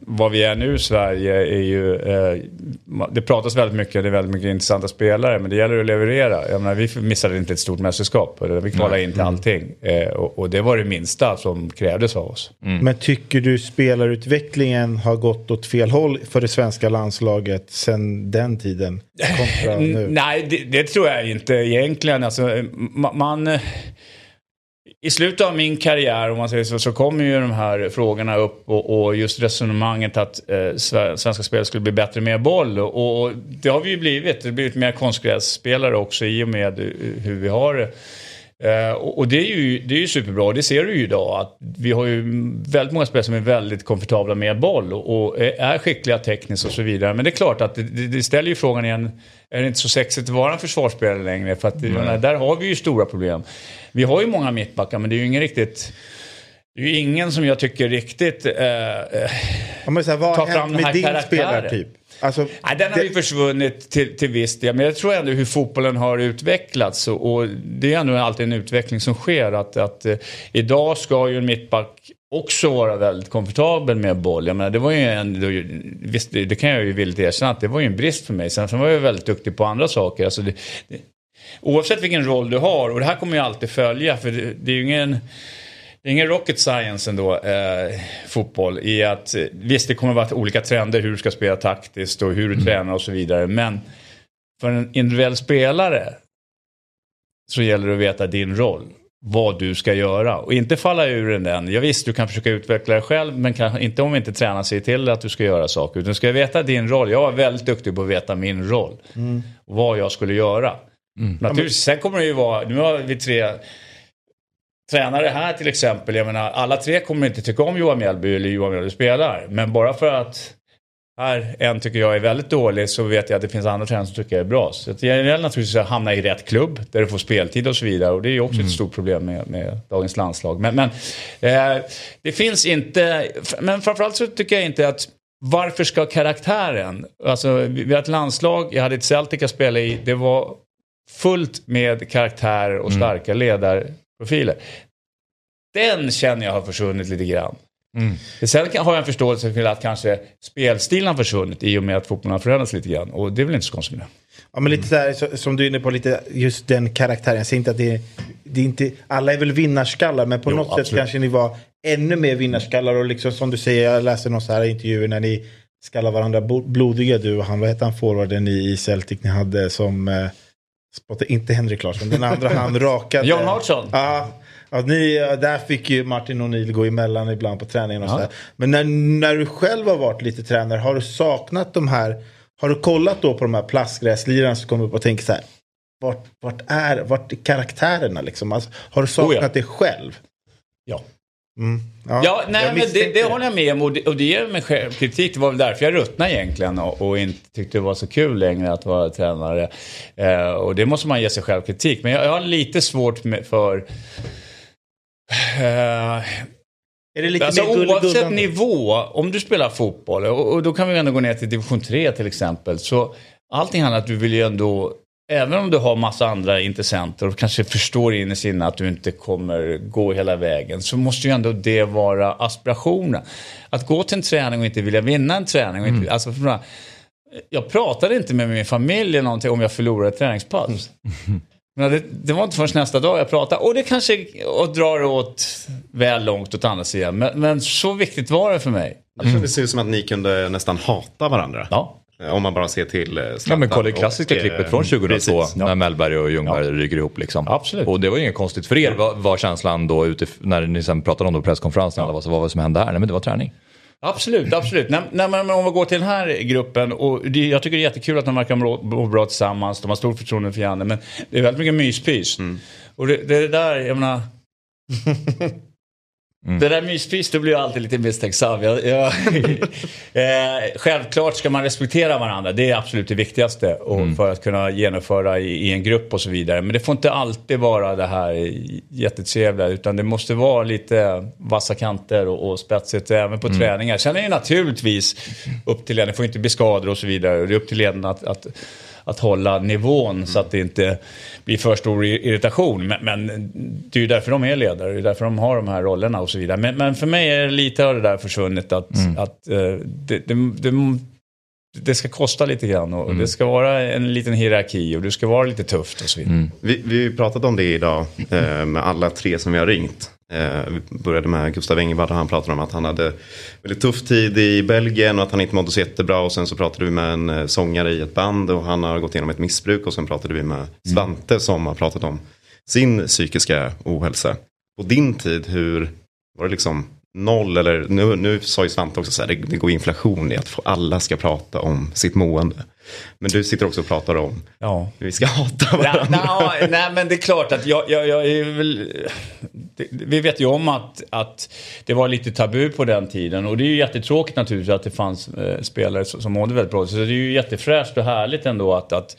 vad vi är nu i Sverige är ju, eh, det pratas väldigt mycket, det är väldigt mycket intressanta spelare, men det gäller att leverera. Jag menar, vi missade inte ett stort mästerskap, vi kvalade in till allting. Eh, och, och det var det minsta som krävdes av oss. Men tycker du spelarutvecklingen har gått åt fel håll för det svenska landslaget sen den tiden? Kontra (laughs) nu? Mm, Nej, det, det tror jag inte egentligen. Alltså, eh, man, eh, I slutet av min karriär, om man säger så, så kommer ju de här frågorna upp och, och just resonemanget att eh, svenska spel skulle bli bättre med boll. Och, och det har vi ju blivit. Det har blivit mer konstgrässpelare också i och med eh, hur vi har det. Eh, och och det, är ju, det är ju superbra och det ser du ju idag att vi har ju väldigt många spelare som är väldigt komfortabla med boll och, och är skickliga tekniskt och så vidare. Men det är klart att det, det det ställer ju frågan igen, är det inte så sexigt att vara en försvarsspelare längre? För att menar, där har vi ju stora problem. Vi har ju många mittbackar men det är ju ingen riktigt det är ju ingen som jag tycker riktigt eh, eh, men så här, vad Ta har fram hänt den här med din karaktären. spelartyp? Alltså, Nej, den har det- ju försvunnit till, till viss del. Men jag tror ändå hur fotbollen har utvecklats. Och, och det är ändå alltid en utveckling som sker. Att, att eh, idag ska ju en mittback också vara väldigt komfortabel med boll. Jag menar, det var ju en, visst, det, det kan jag ju villigt erkänna att det var ju en brist för mig. Sen, sen var jag ju väldigt duktig på andra saker. Alltså det, det, oavsett vilken roll du har, och det här kommer jag alltid följa. För det, det är ju ingen... Det är ingen rocket science ändå, eh, fotboll, i att eh, visst det kommer vara olika trender hur du ska spela taktiskt och hur du tränar och så vidare. Men för en individuell spelare så gäller det att veta din roll. Vad du ska göra och inte falla ur den än. Ja, visst, du kan försöka utveckla dig själv men kan, inte om inte tränar sig till att du ska göra saker. Utan du ska veta din roll. Jag var väldigt duktig på att veta min roll. Och vad jag skulle göra. Naturligtvis, sen kommer det ju vara, nu har vi tre tränare här till exempel, jag menar alla tre kommer inte tycka om Johan Mjällby eller Johan Mjällby spelar. Men bara för att här en tycker jag är väldigt dålig så vet jag att det finns andra tränare som tycker jag är bra. Så det gäller naturligtvis att hamna i rätt klubb där du får speltid och så vidare. Och det är ju också ett stort problem med, med dagens landslag. Men, men eh, det finns inte, men framförallt så tycker jag inte att varför ska karaktären, alltså vi har ett landslag, jag hade ett Celtic jag spelade i, det var fullt med karaktärer och starka ledarprofiler. Den känner jag har försvunnit lite grann. Mm. Sen har jag en förståelse för att kanske spelstilen har försvunnit i och med att fotbollen har förändrats lite grann. Och det är väl inte så konstigt med det. Ja, men lite så här, så, som du är inne på, lite just den karaktären. Jag säger inte att det är, det är inte, alla är väl vinnarskallar, men på Jo, något sätt absolut. kanske ni var ännu mer vinnarskallar. Och liksom som du säger, jag läste någon så här intervju när ni skallar varandra blodiga, du och han. Vad hette han forwarden i Celtic ni hade som, spottade, inte Henrik Larsson, den andra han rakade. John Hartson. Ja, att ni, ja, där fick ju Martin O'Neill gå emellan ibland på träningen och Ja. så där. Men när, när du själv har varit lite tränare, har du saknat de här, har du kollat då på de här plastgräslirarna som kommer upp och tänker så här, vart, vart, är, vart är karaktärerna liksom? Alltså, har du saknat Oh ja. det själv? Ja. Mm. Ja, jag nej, men det, det håller jag med om och det, och det ger mig självkritik. Det var väl därför jag ruttnade egentligen och, och inte tyckte det var så kul längre att vara tränare. Eh, och det måste man ge sig självkritik. Men jag, jag har lite svårt med, för... Eh, Är det lite alltså, mer oavsett nivå, om du spelar fotboll och, och då kan vi ändå gå ner till division 3 till exempel. Så allting handlar om att du vill ju ändå, även om du har massa andra intressenter och kanske förstår in i sinne att du inte kommer gå hela vägen, så måste ju ändå det vara aspirationen. Att gå till en träning och inte vilja vinna en träning. Och inte, alltså, för- jag pratade inte med min familj eller någonting om jag förlorade ett träningspass. (laughs) Men det, det var inte förrän nästa dag jag pratade. Och det kanske och drar åt väl långt åt andra sidan. Men, men så viktigt var det för mig. Det kändes ju som att ni kunde nästan hata varandra. Ja. Om man bara ser till eh, Ja, men Zlatan kolla det och, klassiska eh, klippet från 2002 precis. när Mellberg och Ljungberg ryker ihop. Liksom. Absolut. Och det var inget konstigt för er. Vad var känslan då när ni sen pratade om presskonferensen? Vad, vad var det som hände här? Nej men det var träning. Absolut, absolut. Nej, nej, men om vi går till den här gruppen. Och det, jag tycker det är jättekul att de verkar må bra tillsammans. De har stort förtroende för Janne. Men det är väldigt mycket myspys. Och det, det är det där, jag menar. (laughs) Det där myspys, då blir jag alltid lite misstänksam. Jag, jag, (laughs) eh, självklart ska man respektera varandra. Det är absolut det viktigaste. Och För att kunna genomföra i, i en grupp och så vidare. Men det får inte alltid vara det här jättetrevliga. Utan det måste vara lite vassa kanter och, och spetsigt även på träningar. Sen är det naturligtvis upp till ledaren. Det får inte bli skador och så vidare. Det är upp till ledaren att, att att hålla nivån så att det inte blir för stor i- irritation. Men, men det är ju därför de är ledare, det är därför de har de här rollerna och så vidare. Men, men för mig är det lite av det där försvunnet att, att eh, det, det, det, det ska kosta lite grann och det ska vara en liten hierarki och det ska vara lite tufft och så vidare. Vi, vi har ju pratat om det idag eh, med alla tre som vi har ringt. Eh, vi började med Gustav Engvall och han pratade om att han hade väldigt tuff tid i Belgien och att han inte mådde så jättebra. Och sen så pratade vi med en eh, sångare i ett band och han har gått igenom ett missbruk. Och sen pratade vi med Svante som har pratat om sin psykiska ohälsa. På din tid, hur var det liksom noll eller nu, nu sa ju Svante också så här, det, det går inflation i att alla ska prata om sitt mående. Men du sitter också och pratar om Ja. hur vi ska hata Nej, varandra. (laughs) nej, nej, men det är klart att jag, jag, jag är väl... det- Vi vet ju om att, att det var lite tabu på den tiden och det är ju jättetråkigt naturligtvis att det fanns eh, spelare som, som mådde väldigt bra. Så det är ju jättefräscht och härligt ändå att, att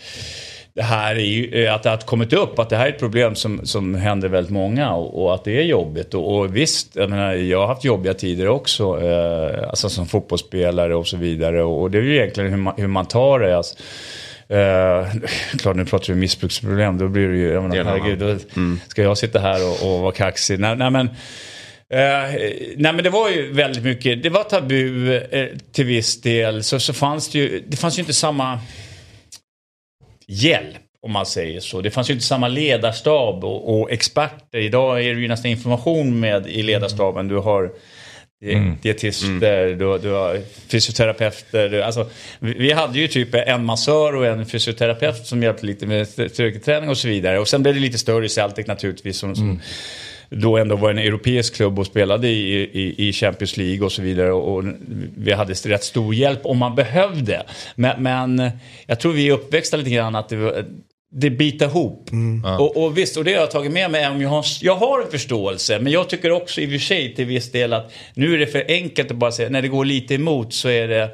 det här är ju, eh, att det har kommit upp, att det här är ett problem som, som händer väldigt många och, och att det är jobbigt. Och, och visst, jag, menar, jag har haft jobbiga tider också, eh, alltså som fotbollsspelare och så vidare. Och, och det är ju egentligen hur man, hur man tar det. Alltså. Eh, klart, nu pratar vi missbruksproblem, då blir det ju, jag menar, en herregud, då ska jag sitta här och, och vara kaxig? Nej, nej men... Eh, nej men det var ju väldigt mycket, det var tabu eh, till viss del. Så, så fanns det ju, det fanns ju inte samma hjälp om man säger så. Det fanns ju inte samma ledarstab och, och experter. Idag är det ju nästan information med i ledarstaben. Du har di- dietister, du, du har fysioterapeuter. Du, alltså, vi, vi hade ju typ en massör och en fysioterapeut som hjälpte lite med styrketräning och så vidare. Och sen blev det lite större i Celtic naturligtvis. Som, som då ändå var en europeisk klubb och spelade i, i, i Champions League och så vidare. Och, och vi hade rätt stor hjälp om man behövde. Men, men jag tror vi är uppväxta lite grann att det, var- det biter ihop. Och, och visst, och det har jag tagit med mig. om Jag har, jag har en förståelse, men jag tycker också i och för sig till viss del att nu är det för enkelt att bara säga när det går lite emot så är det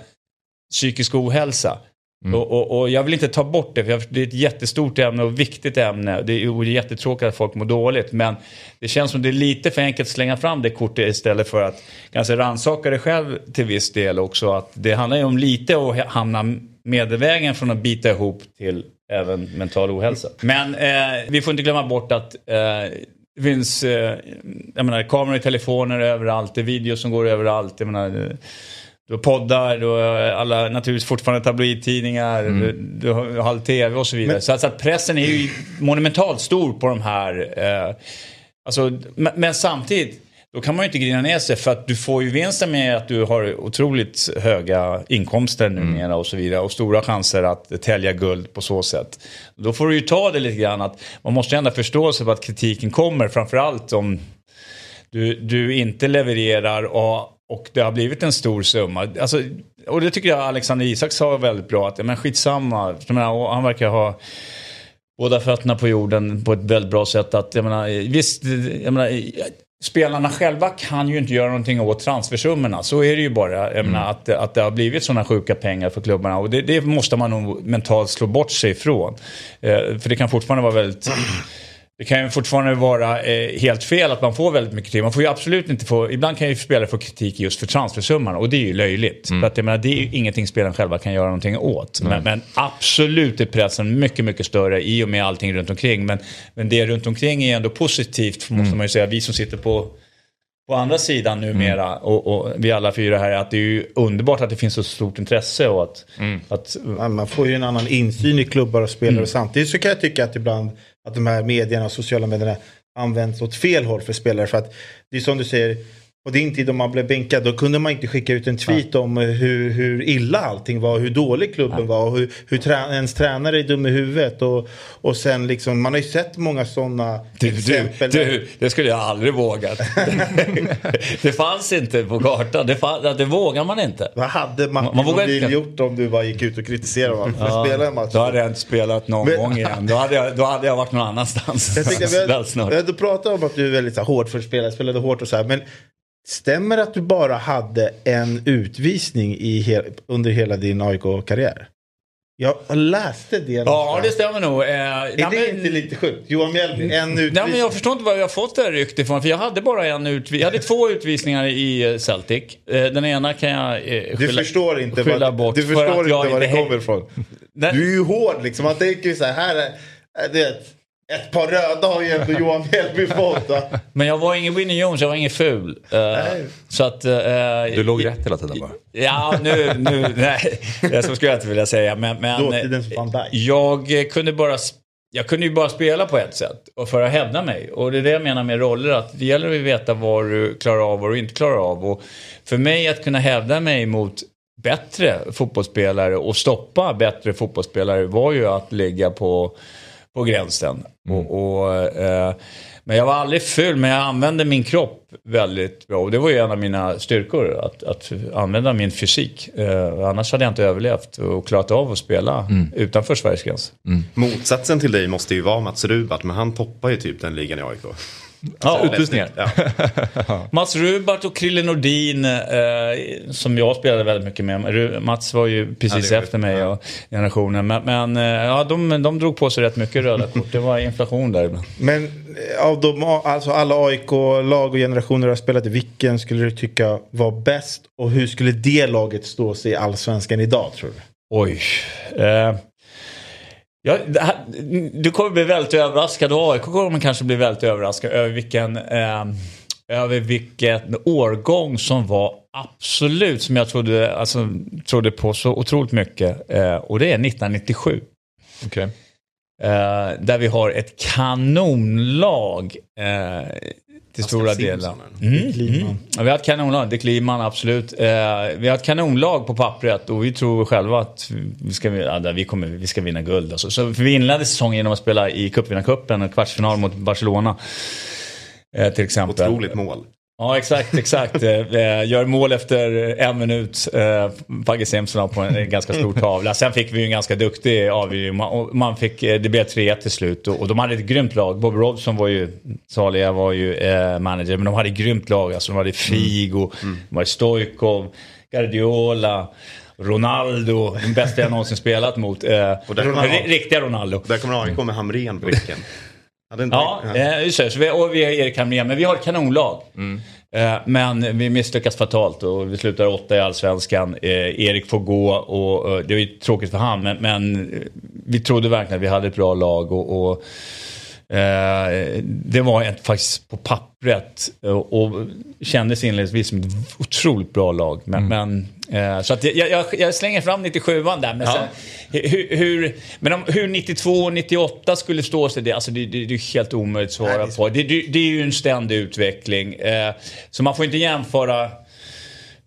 psykisk ohälsa. Mm. Och, och, och jag vill inte ta bort det, för det är ett jättestort ämne och viktigt ämne. Det är, och det är jättetråkigt att folk mår dåligt, men det känns som det är lite för enkelt att slänga fram det kortet istället för att kanske rannsaka det själv till viss del också. Att det handlar ju om lite att hamna medelvägen från att bita ihop till även mental ohälsa. Men eh, vi får inte glömma bort att eh, det finns eh, jag menar, kameror i telefoner överallt, det är videos som går överallt. Jag menar, eh, du har poddar, du har alla naturligtvis fortfarande tabloidtidningar, du, du har Hall TV och så vidare. Men- så, att, så att pressen är ju monumentalt stor på de här. Eh, alltså, men, men samtidigt, då kan man ju inte grina ner sig för att du får ju vinsten med att du har otroligt höga inkomster numera och så vidare och stora chanser att tälja guld på så sätt. Då får du ju ta det lite grann att man måste ändå ha förståelse för att kritiken kommer framförallt om du, du inte levererar och, och det har blivit en stor summa. Alltså, och det tycker jag Alexander Isak sa väldigt bra, att men skitsamma, jag menar, han verkar ha båda fötterna på jorden på ett väldigt bra sätt. Att, jag menar, visst, jag menar, spelarna själva kan ju inte göra någonting åt transfersummorna. Så är det ju bara. Jag menar, att, att det har blivit sådana sjuka pengar för klubbarna. Och det, det måste man nog mentalt slå bort sig ifrån. Eh, för det kan fortfarande vara väldigt... (clears throat) Det kan ju fortfarande vara eh, helt fel att man får väldigt mycket kritik. Man får ju absolut inte få, ibland kan ju spelare få kritik just för transfersumman och det är ju löjligt. För att jag menar, det är ju ingenting spelarna själva kan göra någonting åt. Men, men absolut är pressen mycket, mycket större i och med allting runt omkring. Men, men det runt omkring är ändå positivt, måste man ju säga. Vi som sitter på på andra sidan numera och, och vi alla fyra här att det är ju underbart att det finns så stort intresse och att, att Ja, Man får ju en annan insyn i klubbar och spelare. Samtidigt så kan jag tycka att ibland att de här medierna och sociala medierna används åt fel håll för spelare. För att det är som du säger, på din tid om man blev bänkad då kunde man inte skicka ut en tweet om eh, hur, hur illa allting var, hur dålig klubben var och hur, hur trä, ens tränare är dum i huvudet. Och, och sen liksom, man har ju sett många sådana Du, du, exempel. du, det skulle jag aldrig vågat. (laughs) det fanns inte på kartan. Det, fann, det vågar man inte. Vad hade Martin Man Nordin inte- gjort om du bara gick ut och kritiserade honom för att spela en match? Då hade jag inte spelat någon Men- gång igen. Då hade, jag, då hade jag varit någon annanstans. Jag tänkte, (laughs) vi snart. vi ändå pratat om att du är väldigt så här, hård för spelare, spelade hårt och så här. Men stämmer det att du bara hade en utvisning i he under hela din AIK-karriär? Jag läste det. Ja, någonstans. det stämmer nog. Eh, Är det men- inte lite sjukt? Johan Mjällby, en utvisning. Nej, men jag förstår inte var jag har fått det här ryktet ifrån. För jag hade bara en utvisning. Jag hade två utvisningar i eh, Celtic. Eh, Den ena kan jag eh, Du skylla, förstår inte, skylla vad, bort. du för förstår jag inte var det kommer ifrån. Du är ju hård liksom. Man tänker ju så här, här är, är det ett, par röda har ju ändå Johan Mjällby fått. Men jag var ingen Winnie Jones, jag var ingen ful. Eh, så att... eh, Du låg rätt hela tiden bara. Ja, nu, nu, nej, det så skulle jag inte vilja säga. Men, men jag kunde bara, jag kunde ju bara spela på ett sätt och för att hävda mig. Och det är det jag menar med roller, att det gäller att veta vad du klarar av och vad du inte klarar av. Och för mig att kunna hävda mig mot bättre fotbollsspelare och stoppa bättre fotbollsspelare var ju att ligga på, på gränsen. Och, och, eh, men jag var aldrig ful, men jag använde min kropp väldigt bra. Och det var ju en av mina styrkor, att, att använda min fysik. Eh, annars hade jag inte överlevt och klarat av att spela utanför Sveriges gräns. Motsatsen till dig måste ju vara Mats Rubart, men han toppar ju typ den ligan i AIK. Ja, Utvisningar. (laughs) Ja. Mats Rubart och Krille Nordin, eh, som jag spelade väldigt mycket med. Mats var ju precis Ja, efter mig och generationen. Men, men eh, ja, de, de drog på sig rätt mycket röda kort. Det var inflation där ibland. Men eh, av de, alltså alla AIK-lag och generationer du har spelat i, vilken skulle du tycka var bäst? Och hur skulle det laget stå sig i allsvenskan idag tror du? Oj. Eh, ja, här, du kommer bli väldigt överraskad och AIK kommer kanske bli väldigt överraskad över vilken, eh, över vilken årgång som var absolut som jag trodde, alltså, trodde på så otroligt mycket. Eh, och det är 1997. Okej. Eh, där vi har ett kanonlag eh, till stora delar. Mm, mm. Ja, vi har ett kanonlag, det Kliman absolut. Eh, vi har ett kanonlag på pappret och vi tror själva att vi ska, ja, vi kommer, vi ska vinna guld. Alltså. Så vi inledde säsongen genom att spela i cupvinnarcupen, en kvartsfinal mot Barcelona. Eh, till exempel. Otroligt mål. Ja, exakt, exakt. Eh, eh, Gör mål efter en minut. Eh, Pagge Simpson på en ganska stor tavla. Sen fick vi ju en ganska duktig avgivning. Man- fick, eh, det blev 3-1 till slut och de hade ett grymt lag. Bob Robson var ju, Salia var ju eh, manager, men de hade ett grymt lag. Alltså, de hade Figo, de hade Stojkov, Guardiola. Ronaldo, den bästa jag någonsin spelat mot. Eh, ri- riktiga Ronaldo. Där kommer AIK med Hamrén på bänken. Ja, eh, just det. Så vi, och vi har Erik Hamrén, men vi har ett kanonlag. Eh, Men vi misslyckas fatalt och vi slutar åtta i allsvenskan. Eh, Erik får gå och det ju tråkigt för han men, men vi trodde verkligen att vi hade ett bra lag och, och eh, det var ett, faktiskt på pappret och, och kändes inledningsvis som ett otroligt bra lag. Men, men, eh, så att jag, jag, jag slänger fram 97an där. Men, Ja. sen, hur, hur, men om, hur 92 och 98 skulle stå sig, det, alltså det, det, det är helt omöjligt att svara på. Det, det, det är ju en ständig utveckling. Eh, så man får inte jämföra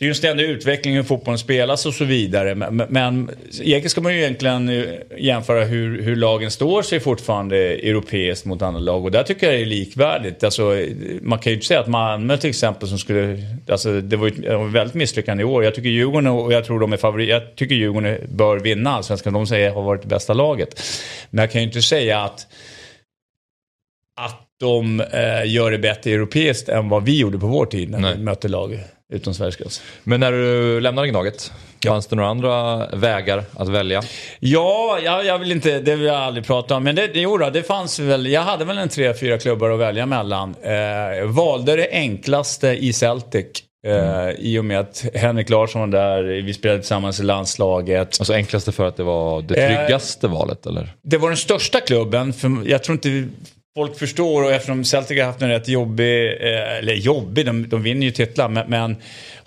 det är ju en ständig utveckling hur fotbollen spelas och så vidare. Men, men- egentligen ska man ju egentligen eh, jämföra hur, hur lagen står sig fortfarande europeiskt mot andra lag. Och där tycker jag det är likvärdigt. Alltså, man kan ju inte säga att Malmö till exempel som skulle... Alltså, det var ju ett- väldigt misslyckande i år. Jag tycker Djurgården och jag tror de är favorit. Jag tycker Djurgården bör vinna allsvenskan. De säger har varit det bästa laget. Men jag kan ju inte säga att att de eh, gör det bättre europeiskt än vad vi gjorde på vår tid när Nej. vi mötte lag utom Sveriges gräns. Men när du lämnade Gnaget, fanns det några andra vägar att välja? Ja, jag, jag vill inte, det vill jag aldrig prata om. Men det, jo då, det fanns väl, jag hade väl en tre, fyra klubbar att välja mellan. Eh, valde det enklaste i Celtic. Eh, I och med att Henrik Larsson var där, vi spelade tillsammans i landslaget. Alltså enklaste för att det var det Eh, tryggaste valet eller? Det var den största klubben, för jag tror inte folk förstår och eftersom Celtic har haft en rätt jobbig, eh, eller jobbig, de, de vinner ju titlar, men, men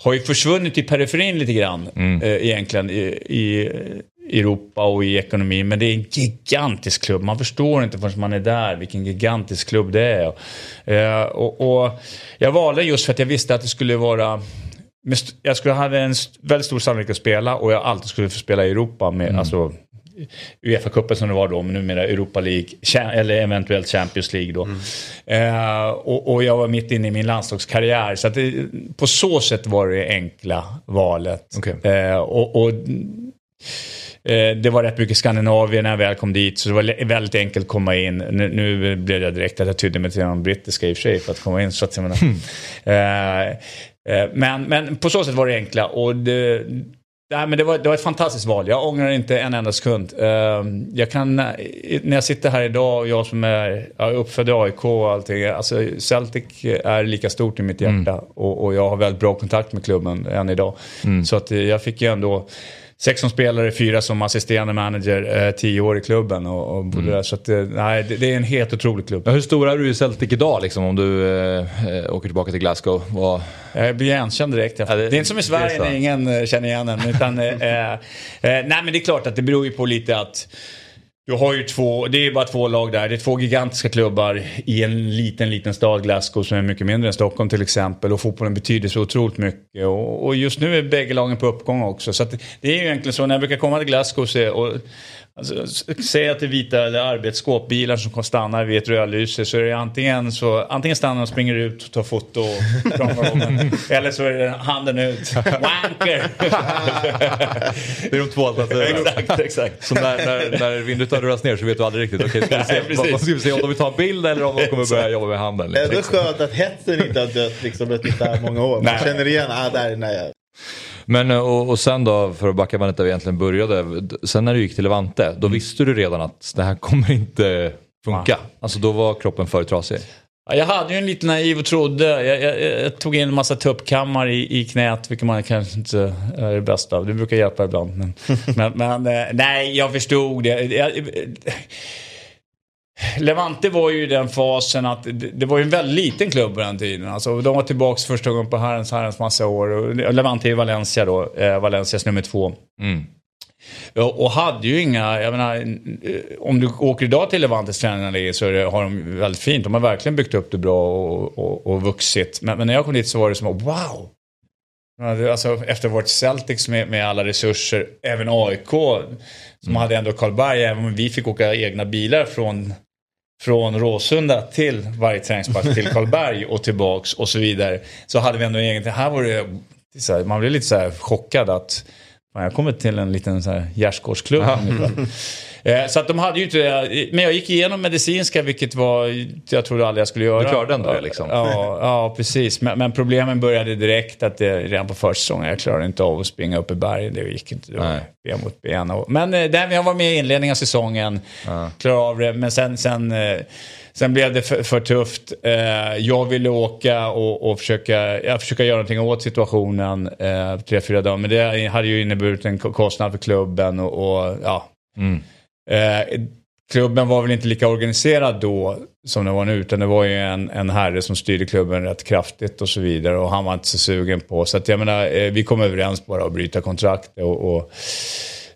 har ju försvunnit i periferin lite grann eh, egentligen i, i Europa och i ekonomin. Men det är en gigantisk klubb, man förstår inte förrän man är där vilken gigantisk klubb det är. Eh, och, och jag valde just för att jag visste att det skulle vara jag skulle ha en väldigt stor sannolikhet att spela och jag alltid skulle få spela i Europa med alltså Uefa-cupen som det var då, men numera Europa League, eller eventuellt Champions League då. Eh, och, och jag var mitt inne i min landslagskarriär, så det, på så sätt var det enkla valet. Okej. Eh, och, och eh, det var rätt mycket Skandinavien när jag väl kom dit, så det var väldigt enkelt att komma in. Nu, nu blev det direkt att jag tydde mig till de brittiska i och för sig för att komma in. Så att jag menar, eh, eh, men, men på så sätt var det enkla. Och det, Nej, men det, var, det var ett fantastiskt val. Jag ångrar inte en enda sekund. Eh, jag kan, när jag sitter här idag och jag som är jag är uppfödd i AIK och allting. Alltså Celtic är lika stort i mitt hjärta. Och, och jag har väldigt bra kontakt med klubben än idag. Så att jag fick ju ändå sex som spelare, fyra som assisterande manager, eh, tio år i klubben och, och bodde där. Så att, eh, nej, det, det är en helt otrolig klubb. Ja, hur sstor är du i Celtic idag liksom, om du eh, eh, åker tillbaka till Glasgow? Vad... Jag blir igenkänd direkt. Ja, det- det, är inte som i Sverige när ingen eh, känner igen en. Utan, (laughs) eh, nej men det är klart att det beror ju på lite att du har ju två, det är bara två lag där. Det är två gigantiska klubbar i en liten, liten stad, Glasgow, som är mycket mindre än Stockholm till exempel. Och fotbollen betyder så otroligt mycket. Och, och just nu är bägge lagen på uppgång också. Så att det är ju egentligen så, när jag brukar komma till Glasgow och alltså, s- säga till vita eller arbetsskåpbilar som stannar vid ett rödlyse så är det antingen så, antingen stannar och springer ut och tar foto och kramar om. Eller så är det handen ut. Wanker! (laughs) Det är de två alternativen. exakt, exakt. Så när, när, när vindrutan rullas ner så vet du aldrig riktigt. Okej, ska vi se, vad, ska vi se om de vill ta en bild eller om de kommer börja jobba med handen? Det är Liksom. ändå skönt att hetsen inte har dött liksom efter så här många år. Man Nej. känner igen, ah där är den. Men eh, och, och sen då, för att backa bandet där vi egentligen började. Sen när du gick till Levante, då visste du redan att det här kommer inte funka. Alltså då var kroppen för trasig. Ja, jag hade ju en lite naiv och trodde. Jag, jag, jag tog in en massa tuppkammar i, i knät, vilket man kanske inte är det bästa av. Det brukar hjälpa ibland. Men, (laughs) men, men eh, nej, jag förstod det. Jag, Levante var ju i den fasen att det, var ju en väldigt liten klubb på den tiden. Alltså, de var tillbaka första gången på herrens, herrens massa år. Och Levante är ju Valencia då, eh, Valencias nummer två. Mm. Och, hade ju inga, jag menar, eh, om du åker idag till Levantes tränarläge så det, har de väldigt fint. De har verkligen byggt upp det bra och, och, och vuxit. Men, men när jag kom dit så var det som, wow! Alltså efter vårt Celtics med, med alla resurser, även AIK som hade ändå Karlberg, även om vi fick åka egna bilar från, från Råsunda till varje träningspass till (laughs) Karlberg och tillbaks och så vidare. Så hade vi ändå en egen, här var det, här, man blev lite så här chockad att jag kommer till en liten så här gärdsgårdsklubb. (laughs) Eh, Så att de hade ju inte, men jag gick igenom medicinska vilket var, jag trodde aldrig jag skulle göra. Du klarade ändå det, liksom. Ja, ja precis. Men, men problemen började direkt att det, redan på försäsongen, jag klarade inte av att springa upp i bergen. Det gick inte. Det var Nej. ben mot ben. Och, men eh, där, jag var med i inledningen av säsongen, klarade av det. Men sen, sen, eh, Sen blev det för, för tufft. Eh, jag ville åka och, och försöka, ja, försöka göra någonting åt situationen eh, tre, fyra dagar. Men det hade ju inneburit en ko- kostnad för klubben och, och ja. Eh, klubben var väl inte lika organiserad då som den var nu. Utan det var ju en, en herre som styrde klubben rätt kraftigt och så vidare. Och han var inte så sugen på. Så att jag menar, eh, vi kom överens bara att bryta kontrakt. Och, och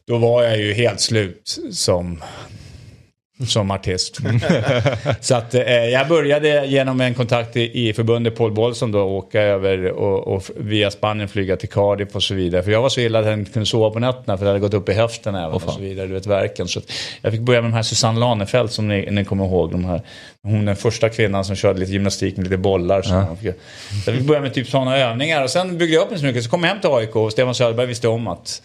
då var jag ju helt slut som som artist. (laughs) så att eh, jag började genom en kontakt i, i förbundet Paul Bolson då åka över och, och via Spanien flyga till Cardiff och så vidare. För jag var så illa att jag inte kunde sova på nätterna för det hade gått upp i höften även och så vidare. Du vet verken. Så jag fick börja med de här Susanne Lanefelt som ni, ni kommer ihåg. De här, hon den första kvinnan som körde lite gymnastik med lite bollar. Så jag fick, så jag fick börja med typ sådana övningar och sen byggde jag upp en så mycket. Så kom jag hem till AIK och Stefan Söderberg visste om att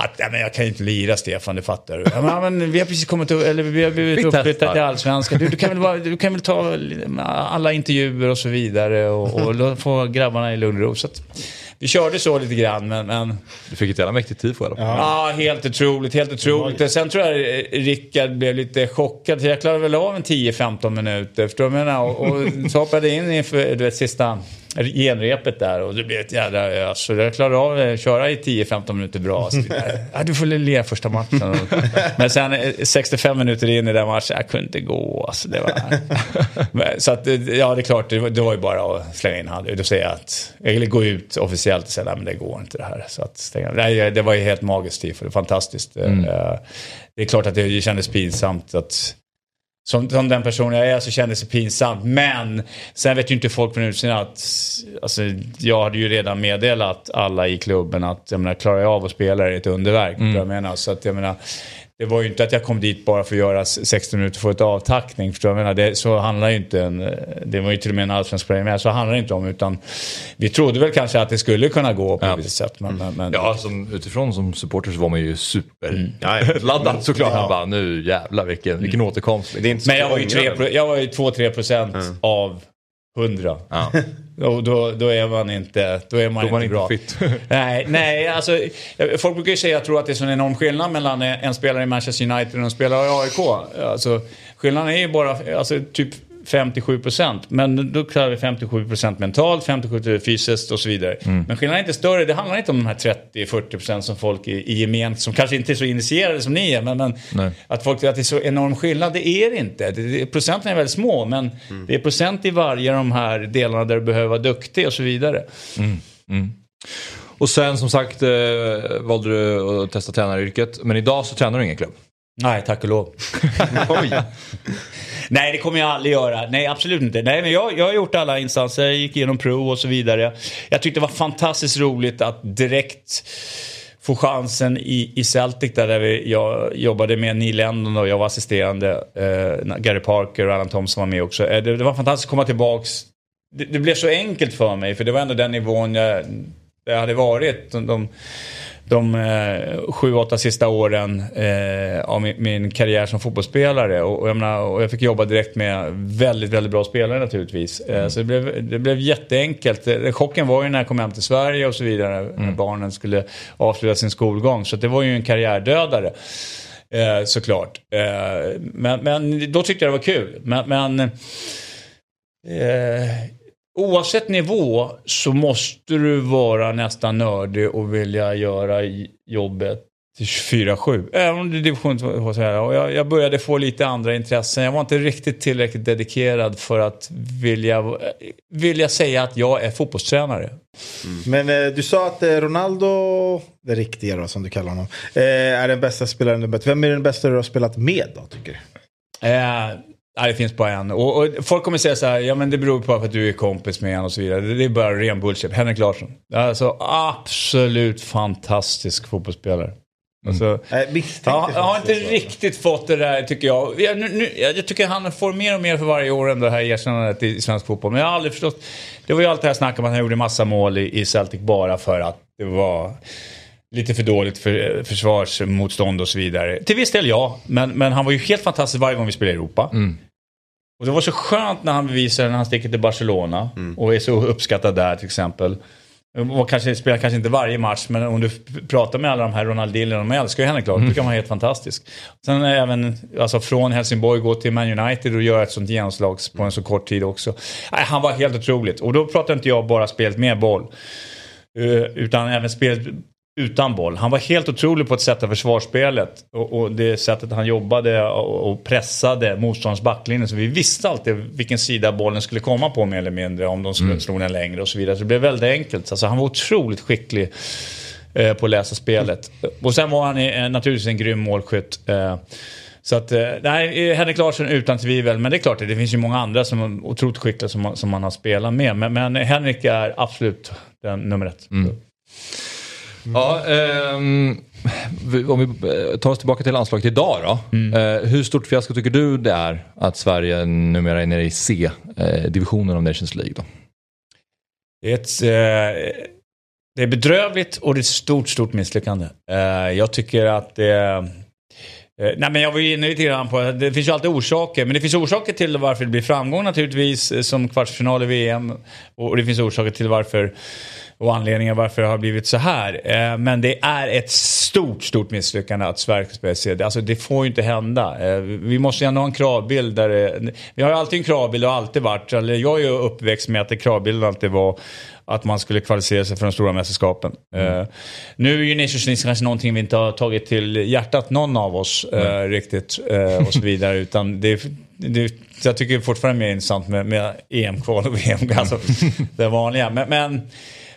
att, ja, men jag kan ju inte lira Stefan, det fattar du. Ja, men, ja, vi har precis kommit upp, eller vi har blivit Vi uppflyttade till Allsvenskan. Du, du, kan väl du kan väl ta alla intervjuer och så vidare och, och (laughs) få grabbarna i lugn och ro. Så att, vi körde så lite grann, men... men Du fick ett jävla mäktigt tifo alla fall. Ja, helt otroligt, helt otroligt. Sen tror jag eh, Rickard blev lite chockad. Jag klarade väl av en 10-15 minuter, förstår du vad jag menar? Och, och så hoppade jag in inför du vet, sista genrepet där och det blev ett jädra ös. Så jag klarade av att köra i 10-15 minuter bra. Så ja, du får le första matchen. Men sen eh, 65 minuter in i den matchen, jag kunde inte gå. Alltså, det var... Så att, eh, ja, det är klart, det var, det var ju bara att slänga in handen. Då säger jag att, eller gå ut officiellt och säga, nej men det går inte det här. Så att, stänga. Nej, det var ju helt magiskt tifo, det var fantastiskt. Eh, Det är klart att det kändes pinsamt att som, som den person jag är så kändes det pinsamt. Men sen vet ju inte folk från utsidan att alltså, jag hade ju redan meddelat alla i klubben att jag menar, klarar jag av att spela är det ett underverk. Mm. Jag menar. Så att jag menar, det var ju inte att jag kom dit bara för att göra 60 minuter och få ett avtackning. Förstår jag menar? Det, så handlar ju inte en, det var ju till och med en allsvensk premiär, så handlar det inte om. Utan vi trodde väl kanske att det skulle kunna gå på ett visst sätt. Men, men, men, Ja, som, utifrån som supporter så var man ju super Ja, ja. laddad såklart. Man bara, nu jävlar vilken, vilken återkomst. Det är inte så Men jag var ju, ångrar 3, det. jag var ju 2-3 procent av 100. Ja. (laughs) Och då, då är man inte, då är man Då är man inte inte bra. fit. (laughs) nej, nej, alltså folk brukar ju säga att jag tror att det är så en enorm skillnad mellan en spelare i Manchester United och en spelare i AIK. Alltså, skillnaden är ju bara alltså, typ 57 procent. Men då klarar vi 57 procent mentalt, 57 fysiskt och så vidare. Mm. Men skillnaden är inte större. Det handlar inte om de här 30-40 procent som folk i, i gemen, som kanske inte är så initierade som ni är. Men, men att folk tror att det är så enorm skillnad, det är det inte. Det, det, procenten är väldigt små, men det är procent i varje av de här delarna där du behöver vara duktig och så vidare. Och sen som sagt eh, valde du att testa tränaryrket. Men idag så tränar du ingen klubb. Nej, tack och lov. (laughs) (laughs) Nej, det kommer jag aldrig göra. Nej, absolut inte. Nej, men jag, jag har gjort alla instanser. Jag gick igenom prov och så vidare. Jag tyckte det var fantastiskt roligt att direkt få chansen i, i Celtic där, där vi, jag jobbade med Neil Lennon och jag var assisterande. Eh, Gary Parker och Alan Thompson var med också. Eh, det, det var fantastiskt att komma tillbaks. Det, det blev så enkelt för mig för det var ändå den nivån jag, jag hade varit. De, de, de eh, sju, åtta sista åren eh, av min, min karriär som fotbollsspelare. Och, och, jag menar, och jag fick jobba direkt med väldigt, väldigt bra spelare naturligtvis. Eh, så det blev, det blev jätteenkelt. Eh, Chocken var ju när jag kom hem till Sverige och så vidare. När barnen skulle avsluta sin skolgång. Så det var ju en karriärdödare. Eh, såklart. Eh, men, men då tyckte jag det var kul. Men, men eh, oavsett nivå så måste du vara nästan nördig och vilja göra jobbet till 24-7. Även om det är division 2. så här. Och jag, jag började få lite andra intressen. Jag var inte riktigt tillräckligt dedikerad för att vilja, vilja säga att jag är fotbollstränare. Men eh, du sa att eh, Ronaldo, det riktiga då som du kallar honom, eh, är den bästa spelaren du mött. Vem är den bästa du har spelat med då tycker du? Eh, nej, det finns bara en. Och, och folk kommer säga så här, ja men det beror på att du är kompis med en och så vidare. Det, är bara ren bullshit. Henrik Larsson. Alltså absolut fantastisk fotbollsspelare. Alltså, Jag misstänkte Ja, jag har inte riktigt fått det där tycker jag. Jag, nu, nu, jag tycker han får mer och mer för varje år ändå det här erkännandet i, svensk fotboll. Men jag har aldrig förstått. Det var ju allt det här snacket om att han gjorde massa mål i, i Celtic bara för att det var lite för dåligt för, försvarsmotstånd och så vidare. Till viss del ja, men, men han var ju helt fantastisk varje gång vi spelade i Europa. Och det var så skönt när han bevisade när han sticker till Barcelona och är så uppskattad där till exempel. Och kanske spelar kanske inte varje match, men om du pratar med alla de här Ronaldinho, de älskar ju henne klart. Det kan vara helt fantastisk. Sen även alltså, från Helsingborg gå till Man United och göra ett sånt genomslag på en så kort tid också. Nej, han var helt otroligt. Och då pratar inte jag bara spelet med boll. eh, Utan även spelet utan boll. Han var helt otrolig på att sätta försvarsspelet. Och, och det sättet han jobbade och, och pressade motståndets backlinje. Så vi visste alltid vilken sida bollen skulle komma på mer eller mindre. Om de skulle slå den längre och så vidare. Så det blev väldigt enkelt. Alltså, han var otroligt skicklig eh, på att läsa spelet. Och sen var han eh, naturligtvis en grym målskytt. Eh, så att, eh, nej, Henrik Larsson utan tvivel. Men det är klart, det finns ju många andra som är otroligt skickliga som, man- som man har spelat med. Men, men Henrik är absolut den nummer ett. Ja, ehm, vi- om vi eh, tar oss tillbaka till landslaget idag då. Eh, hur stort fiasko tycker du det är att Sverige numera är nere i C-divisionen av Nations League? Då? Det är, ett, eh, det är bedrövligt och det är ett stort, stort misslyckande. Eh, jag tycker att det... Eh, nej men jag var inne lite grann på det finns ju alltid orsaker. Men det finns orsaker till varför det blir framgång naturligtvis eh, som kvartsfinal i VM. Och det finns orsaker till varför och anledningar varför det har blivit så här. Eh, men det är ett stort, stort misslyckande att Sverige ska spela i CD. Alltså det får ju inte hända. Eh, vi måste ju ändå ha en kravbild där det, Vi har ju alltid en kravbild och alltid varit, eller jag är ju uppväxt med att det kravbilden alltid var att man skulle kvalificera sig för de stora mästerskapen. Eh, nu är ju Nations League kanske någonting vi inte har tagit till hjärtat, någon av oss eh, riktigt och så vidare. (laughs) Utan det, det, jag tycker fortfarande mer intressant med, med EM-kval och VM, alltså (laughs) det vanliga. Men, men,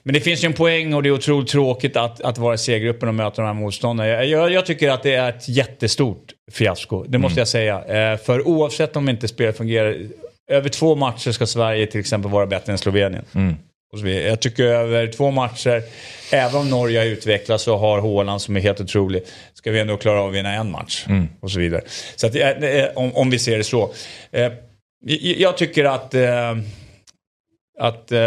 men det finns ju en poäng och det är otroligt tråkigt att, att vara i C-gruppen och möta de här motståndarna. Jag, jag, jag tycker att det är ett jättestort fiasko, det måste jag säga. Eh, för oavsett om inte spelet fungerar, över två matcher ska Sverige till exempel vara bättre än Slovenien. Och så vidare. Jag tycker över två matcher, även om Norge har utvecklats och har Haaland som är helt otrolig, ska vi ändå klara av att vinna en match. Och så vidare. Så att, det är- om, om vi ser det så. Eh, jag- tycker att eh, att eh,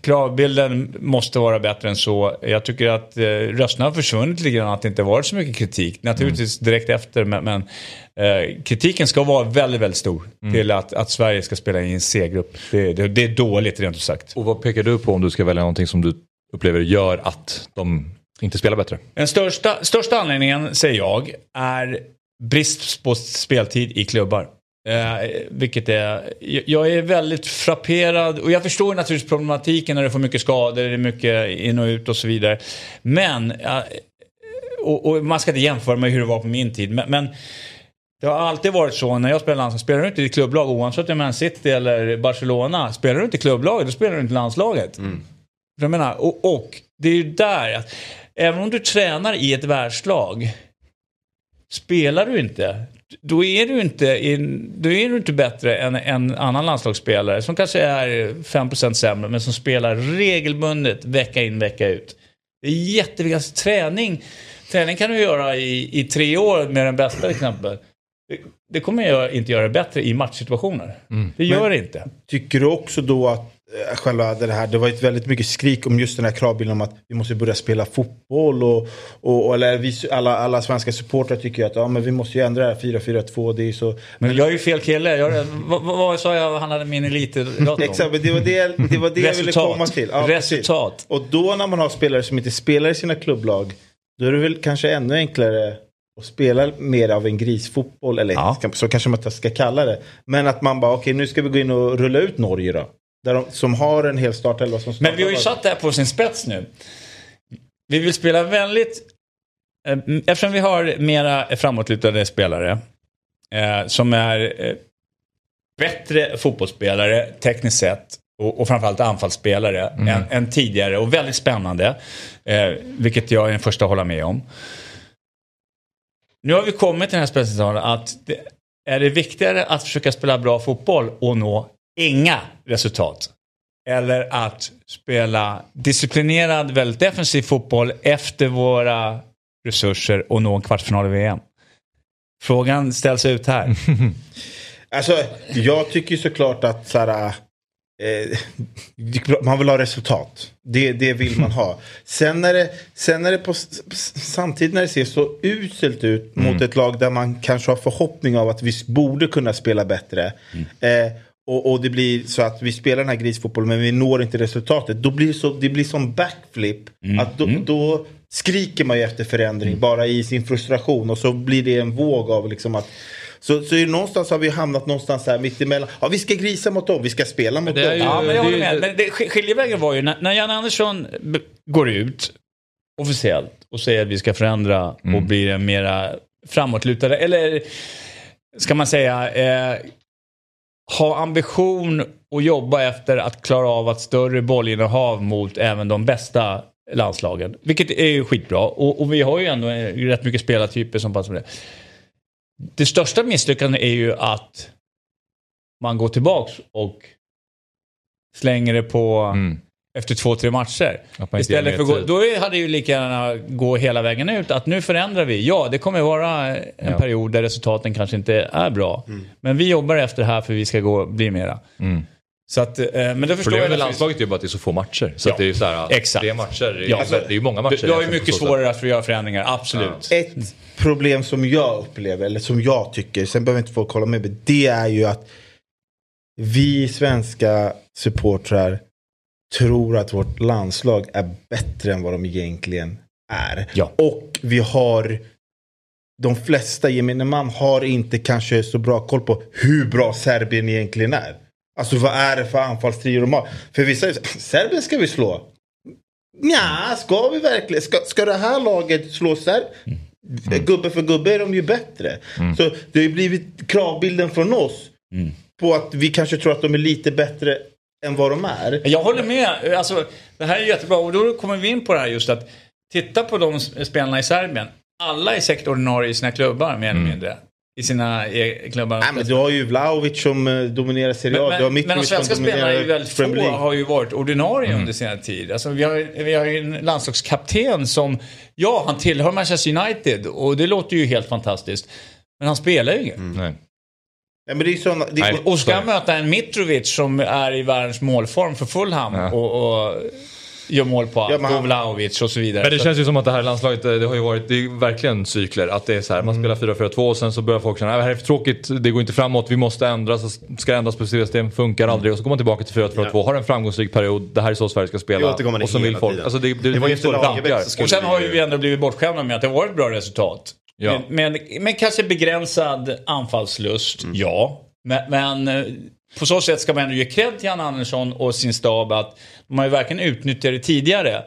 kravbilden måste vara bättre än så. Jag tycker att eh, rösterna har försvunnit lite grann, att det inte varit så mycket kritik. Naturligtvis direkt efter, men, men eh, kritiken ska vara väldigt, väldigt stor till att, att Sverige ska spela i en C-grupp. Det, det, det är dåligt rent ut sagt. Och vad pekar du på om du ska välja någonting som du upplever gör att de inte spelar bättre? Den största, största anledningen, säger jag, är brist på speltid i klubbar. Eh, vilket är, jag- är väldigt frapperad och jag förstår naturligtvis problematiken när du får mycket skador, det är mycket in och ut och så vidare. Men, eh, och, och man ska inte jämföra med hur det var på min tid, men, men det har alltid varit så när jag spelar landslag, spelar du inte i klubblag oavsett om det är Man City eller Barcelona, spelar du inte i klubblaget då spelar du inte i landslaget. Jag menar, och, och det är ju där, att även om du tränar i ett världslag, spelar du inte, då är du inte, in, då är du inte bättre än en annan landslagsspelare som kanske är 5% sämre men som spelar regelbundet vecka in vecka ut. Det är jätteviktigt. Alltså, träning, träning kan du göra i, i tre år med den bästa till exempel. Det, det kommer jag inte göra bättre i matchsituationer. Det gör det inte. Tycker du också då att själva det här, det var ett väldigt mycket skrik om just den här kravbilden om att vi måste börja spela fotboll och, och och- eller vi, alla, alla svenska supportrar tycker ju att ja, men vi måste ju ändra det här 4-4-2, det är så... Men jag är ju fel kille. Jag, vad, vad, sa jag han hade min elitidrott om? (laughs) Exakt, men det var det, det, var det jag ville komma till. Ja, precis. Resultat. Och då när man har spelare som inte spelar i sina klubblag, då är det väl kanske ännu enklare att spela mer av en grisfotboll, eller Ja. så kanske man inte ska kalla det. Men att man bara, okej nu ska vi gå in och rulla ut Norge då. Där de, som har en hel startelva som Men vi har ju satt det här på sin spets nu. Vi vill spela väldigt... eh, Eftersom vi har mera framåtlutade spelare eh, som är eh, bättre fotbollsspelare tekniskt sett och, och framförallt anfallsspelare än, än tidigare och väldigt spännande. Eh, vilket jag är den första att hålla med om. Nu har vi kommit till den här spetsen att det, är det viktigare att försöka spela bra fotboll och nå inga resultat? Eller att spela disciplinerad, väldigt defensiv fotboll efter våra resurser och nå en kvartsfinal i VM? Frågan ställs ut här. (laughs) Alltså, jag tycker såklart att så här, eh, man vill ha resultat. Det, det vill man ha. Sen när det, sen när det på, samtidigt när det ser så uselt ut mot ett lag där man kanske har förhoppning av att vi borde kunna spela bättre. Eh, och, och det blir så att vi spelar den här grisfotbollen men vi når inte resultatet. Då blir det, så, det blir som backflip. Att då, då skriker man ju efter förändring bara i sin frustration och så blir det en våg av liksom att så, så någonstans har vi hamnat någonstans här mittemellan. Ja, vi ska grisa mot dem, vi ska spela mot dem. ju- Ja, men jag håller med. Men det, sk- skiljevägen var ju när, när Jan Andersson går ut officiellt och säger att vi ska förändra och bli en mera framåtlutade, eller ska man säga eh, ha ambition och jobba efter att klara av att större bollinnehav mot även de bästa landslagen. Vilket är ju skitbra och, och vi har ju ändå eh, rätt mycket spelartyper som passar med det. Det största misslyckandet är ju att man går tillbaks och slänger det på Mm efter två, tre matcher. Istället för gå, tid. då hade ju lika gärna gå hela vägen ut. Att nu förändrar vi. Ja, det kommer vara en Ja. period där resultaten kanske inte är bra. Men vi jobbar efter det här för vi ska gå, bli mera. Mm. Så att, eh, men det förstår Problemet jag med landslaget är ju bara att det är så få matcher. Så Ja, att det är ju så här, exakt. matcher, det är, Ja. det är ju många matcher. Du, du har ju mycket svårare att få göra förändringar, absolut. Ett problem som jag upplever, eller som jag tycker, sen behöver inte folk hålla med mig, det är ju att vi svenska supportrar tror att vårt landslag är bättre än vad de egentligen är. Ja. Och vi har, de flesta gemene man har inte kanske så bra koll på hur bra Serbien egentligen är. Alltså vad är det för anfallstrio de har? För vissa säger Serbien ska vi slå. Nja, ska vi verkligen? Ska, ska det här laget slå Serbien? Gubbe för gubbe är de ju bättre. Så det har ju blivit kravbilden från oss. På att vi kanske tror att de är lite bättre än vad de är. Jag håller med. Alltså, det här är jättebra och då kommer vi in på det här just att titta på de spelarna i Serbien. Alla är säkert ordinarie i sina klubbar mer eller mindre. I sina e- klubbar. Nej, men du har ju Vlahovic som eh, dominerar Serie A. Men, men, men de svenska spelarna är ju väldigt få, har ju varit ordinarie under senare tid. Alltså, vi, har, vi har ju en landslagskapten som, ja han tillhör Manchester United och det låter ju helt fantastiskt. Men han spelar ju inget. Nej. Nej, men det är såna, det, Nej. Och ska möta en Mitrovic som är i världens målform för Fulham Ja. och, och gör mål på. Ja, han- och Vlahovic och så vidare. Men det Så- känns ju som att det här landslaget, eh, det har ju varit, det är verkligen cykler. Att det är så här, man spelar 4-4-2 och sen så börjar folk känna att det här är för tråkigt, det går inte framåt, vi måste ändra, så ska det ändras på system, funkar aldrig. Och så går man tillbaka till 4-2-2, har en framgångsrik period, det här är så Sverige ska Det spela. Och så vill folk, alltså det, det, Det var ju och som skulle- Och sen har ju vi ändå blivit bortskämda med att det har varit bra resultat. Ja. Med, med, med kanske begränsad anfallslust, ja. Men, men eh, på så sätt ska man ändå ge cred till Jan Andersson och sin stab att de har ju verkligen utnyttjat det tidigare.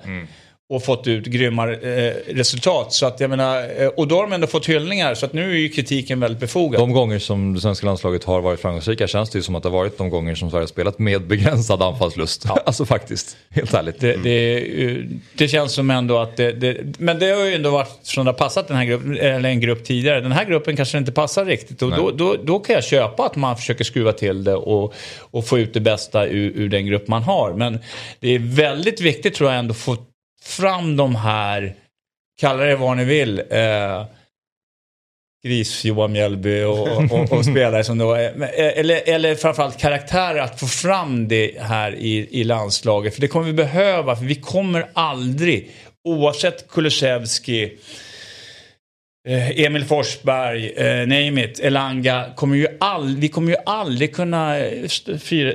Och fått ut grymma eh, resultat. Så att jag menar, eh, och då har de ändå fått hyllningar. Så att nu är ju kritiken väldigt befogad. De gånger som det svenska landslaget har varit framgångsrika känns det ju som att det har varit de gånger som Sverige har spelat med begränsad anfallslust. (laughs) alltså faktiskt, helt ärligt. Det, det, eh, det känns som ändå att det, det, Men det har ju ändå varit som det har passat den här gruppen, eller en grupp tidigare. Den här gruppen kanske inte passar riktigt. Och då, då, då kan jag köpa att man försöker skruva till det och, och få ut det bästa ur, ur den grupp man har. Men det är väldigt viktigt tror jag ändå att få fram de här, kalla det vad ni vill, eh, Gris, Johan Mjällby och, och, och (laughs) spelare som då är, eh, eller, eller framförallt karaktärer att få fram det här i, i landslaget. För det kommer vi behöva, för vi kommer aldrig, oavsett Kulusevski, eh, Emil Forsberg, eh, name it, Elanga, kommer ju all, vi kommer ju aldrig kunna eh,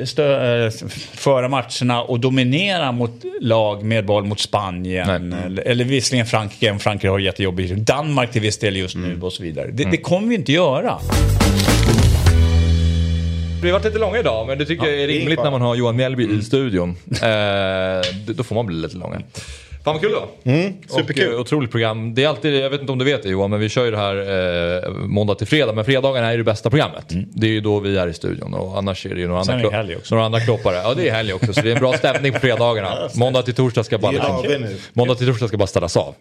stö, eh, föra matcherna och dominera mot lag med boll mot Spanien. Eller, eller visserligen Frankrike, om Frankrike har jättejobbigt. Danmark till viss del just nu och så vidare. Det, det kommer vi inte göra. Vi har varit lite långa idag men det tycker jag är rimligt när man har Johan Mjällby i studion. Eh, då får man bli lite långa. Fan vad kul då. Mm, superkul. Och, eh, otroligt program. Det är alltid, jag vet inte om du vet det Johan, men vi kör ju det här eh, måndag till fredag. Men fredagarna är ju det bästa programmet. Det är ju då vi är i studion och annars är det ju några Sen andra, är det klo- några andra kloppare. Ja det är helg också så det är en bra stämning på fredagarna. Måndag till torsdag ska bara, Det måndag till torsdag ska bara städas av.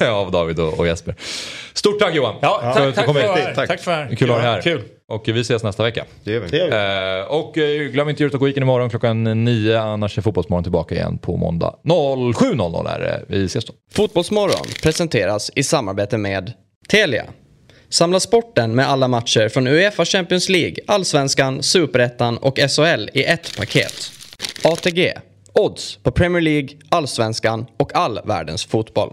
(laughs) (laughs) av David och, och Jesper. Stort tack Johan! Ja, tack, du tack, för hit. det här. tack för det. Kul att ha dig här. Kul. Och vi ses nästa vecka. Det gör vi. Det gör vi. Eh, och eh, glöm inte Djurgården Weekend imorgon klockan 9. Annars är Fotbollsmorgon tillbaka igen på måndag 07.00 är det. Vi ses då. Fotbollsmorgon presenteras i samarbete med Telia. Samla sporten med alla matcher från Uefa Champions League, Allsvenskan, Superettan och SHL i ett paket. ATG. Odds på Premier League, Allsvenskan och all världens fotboll.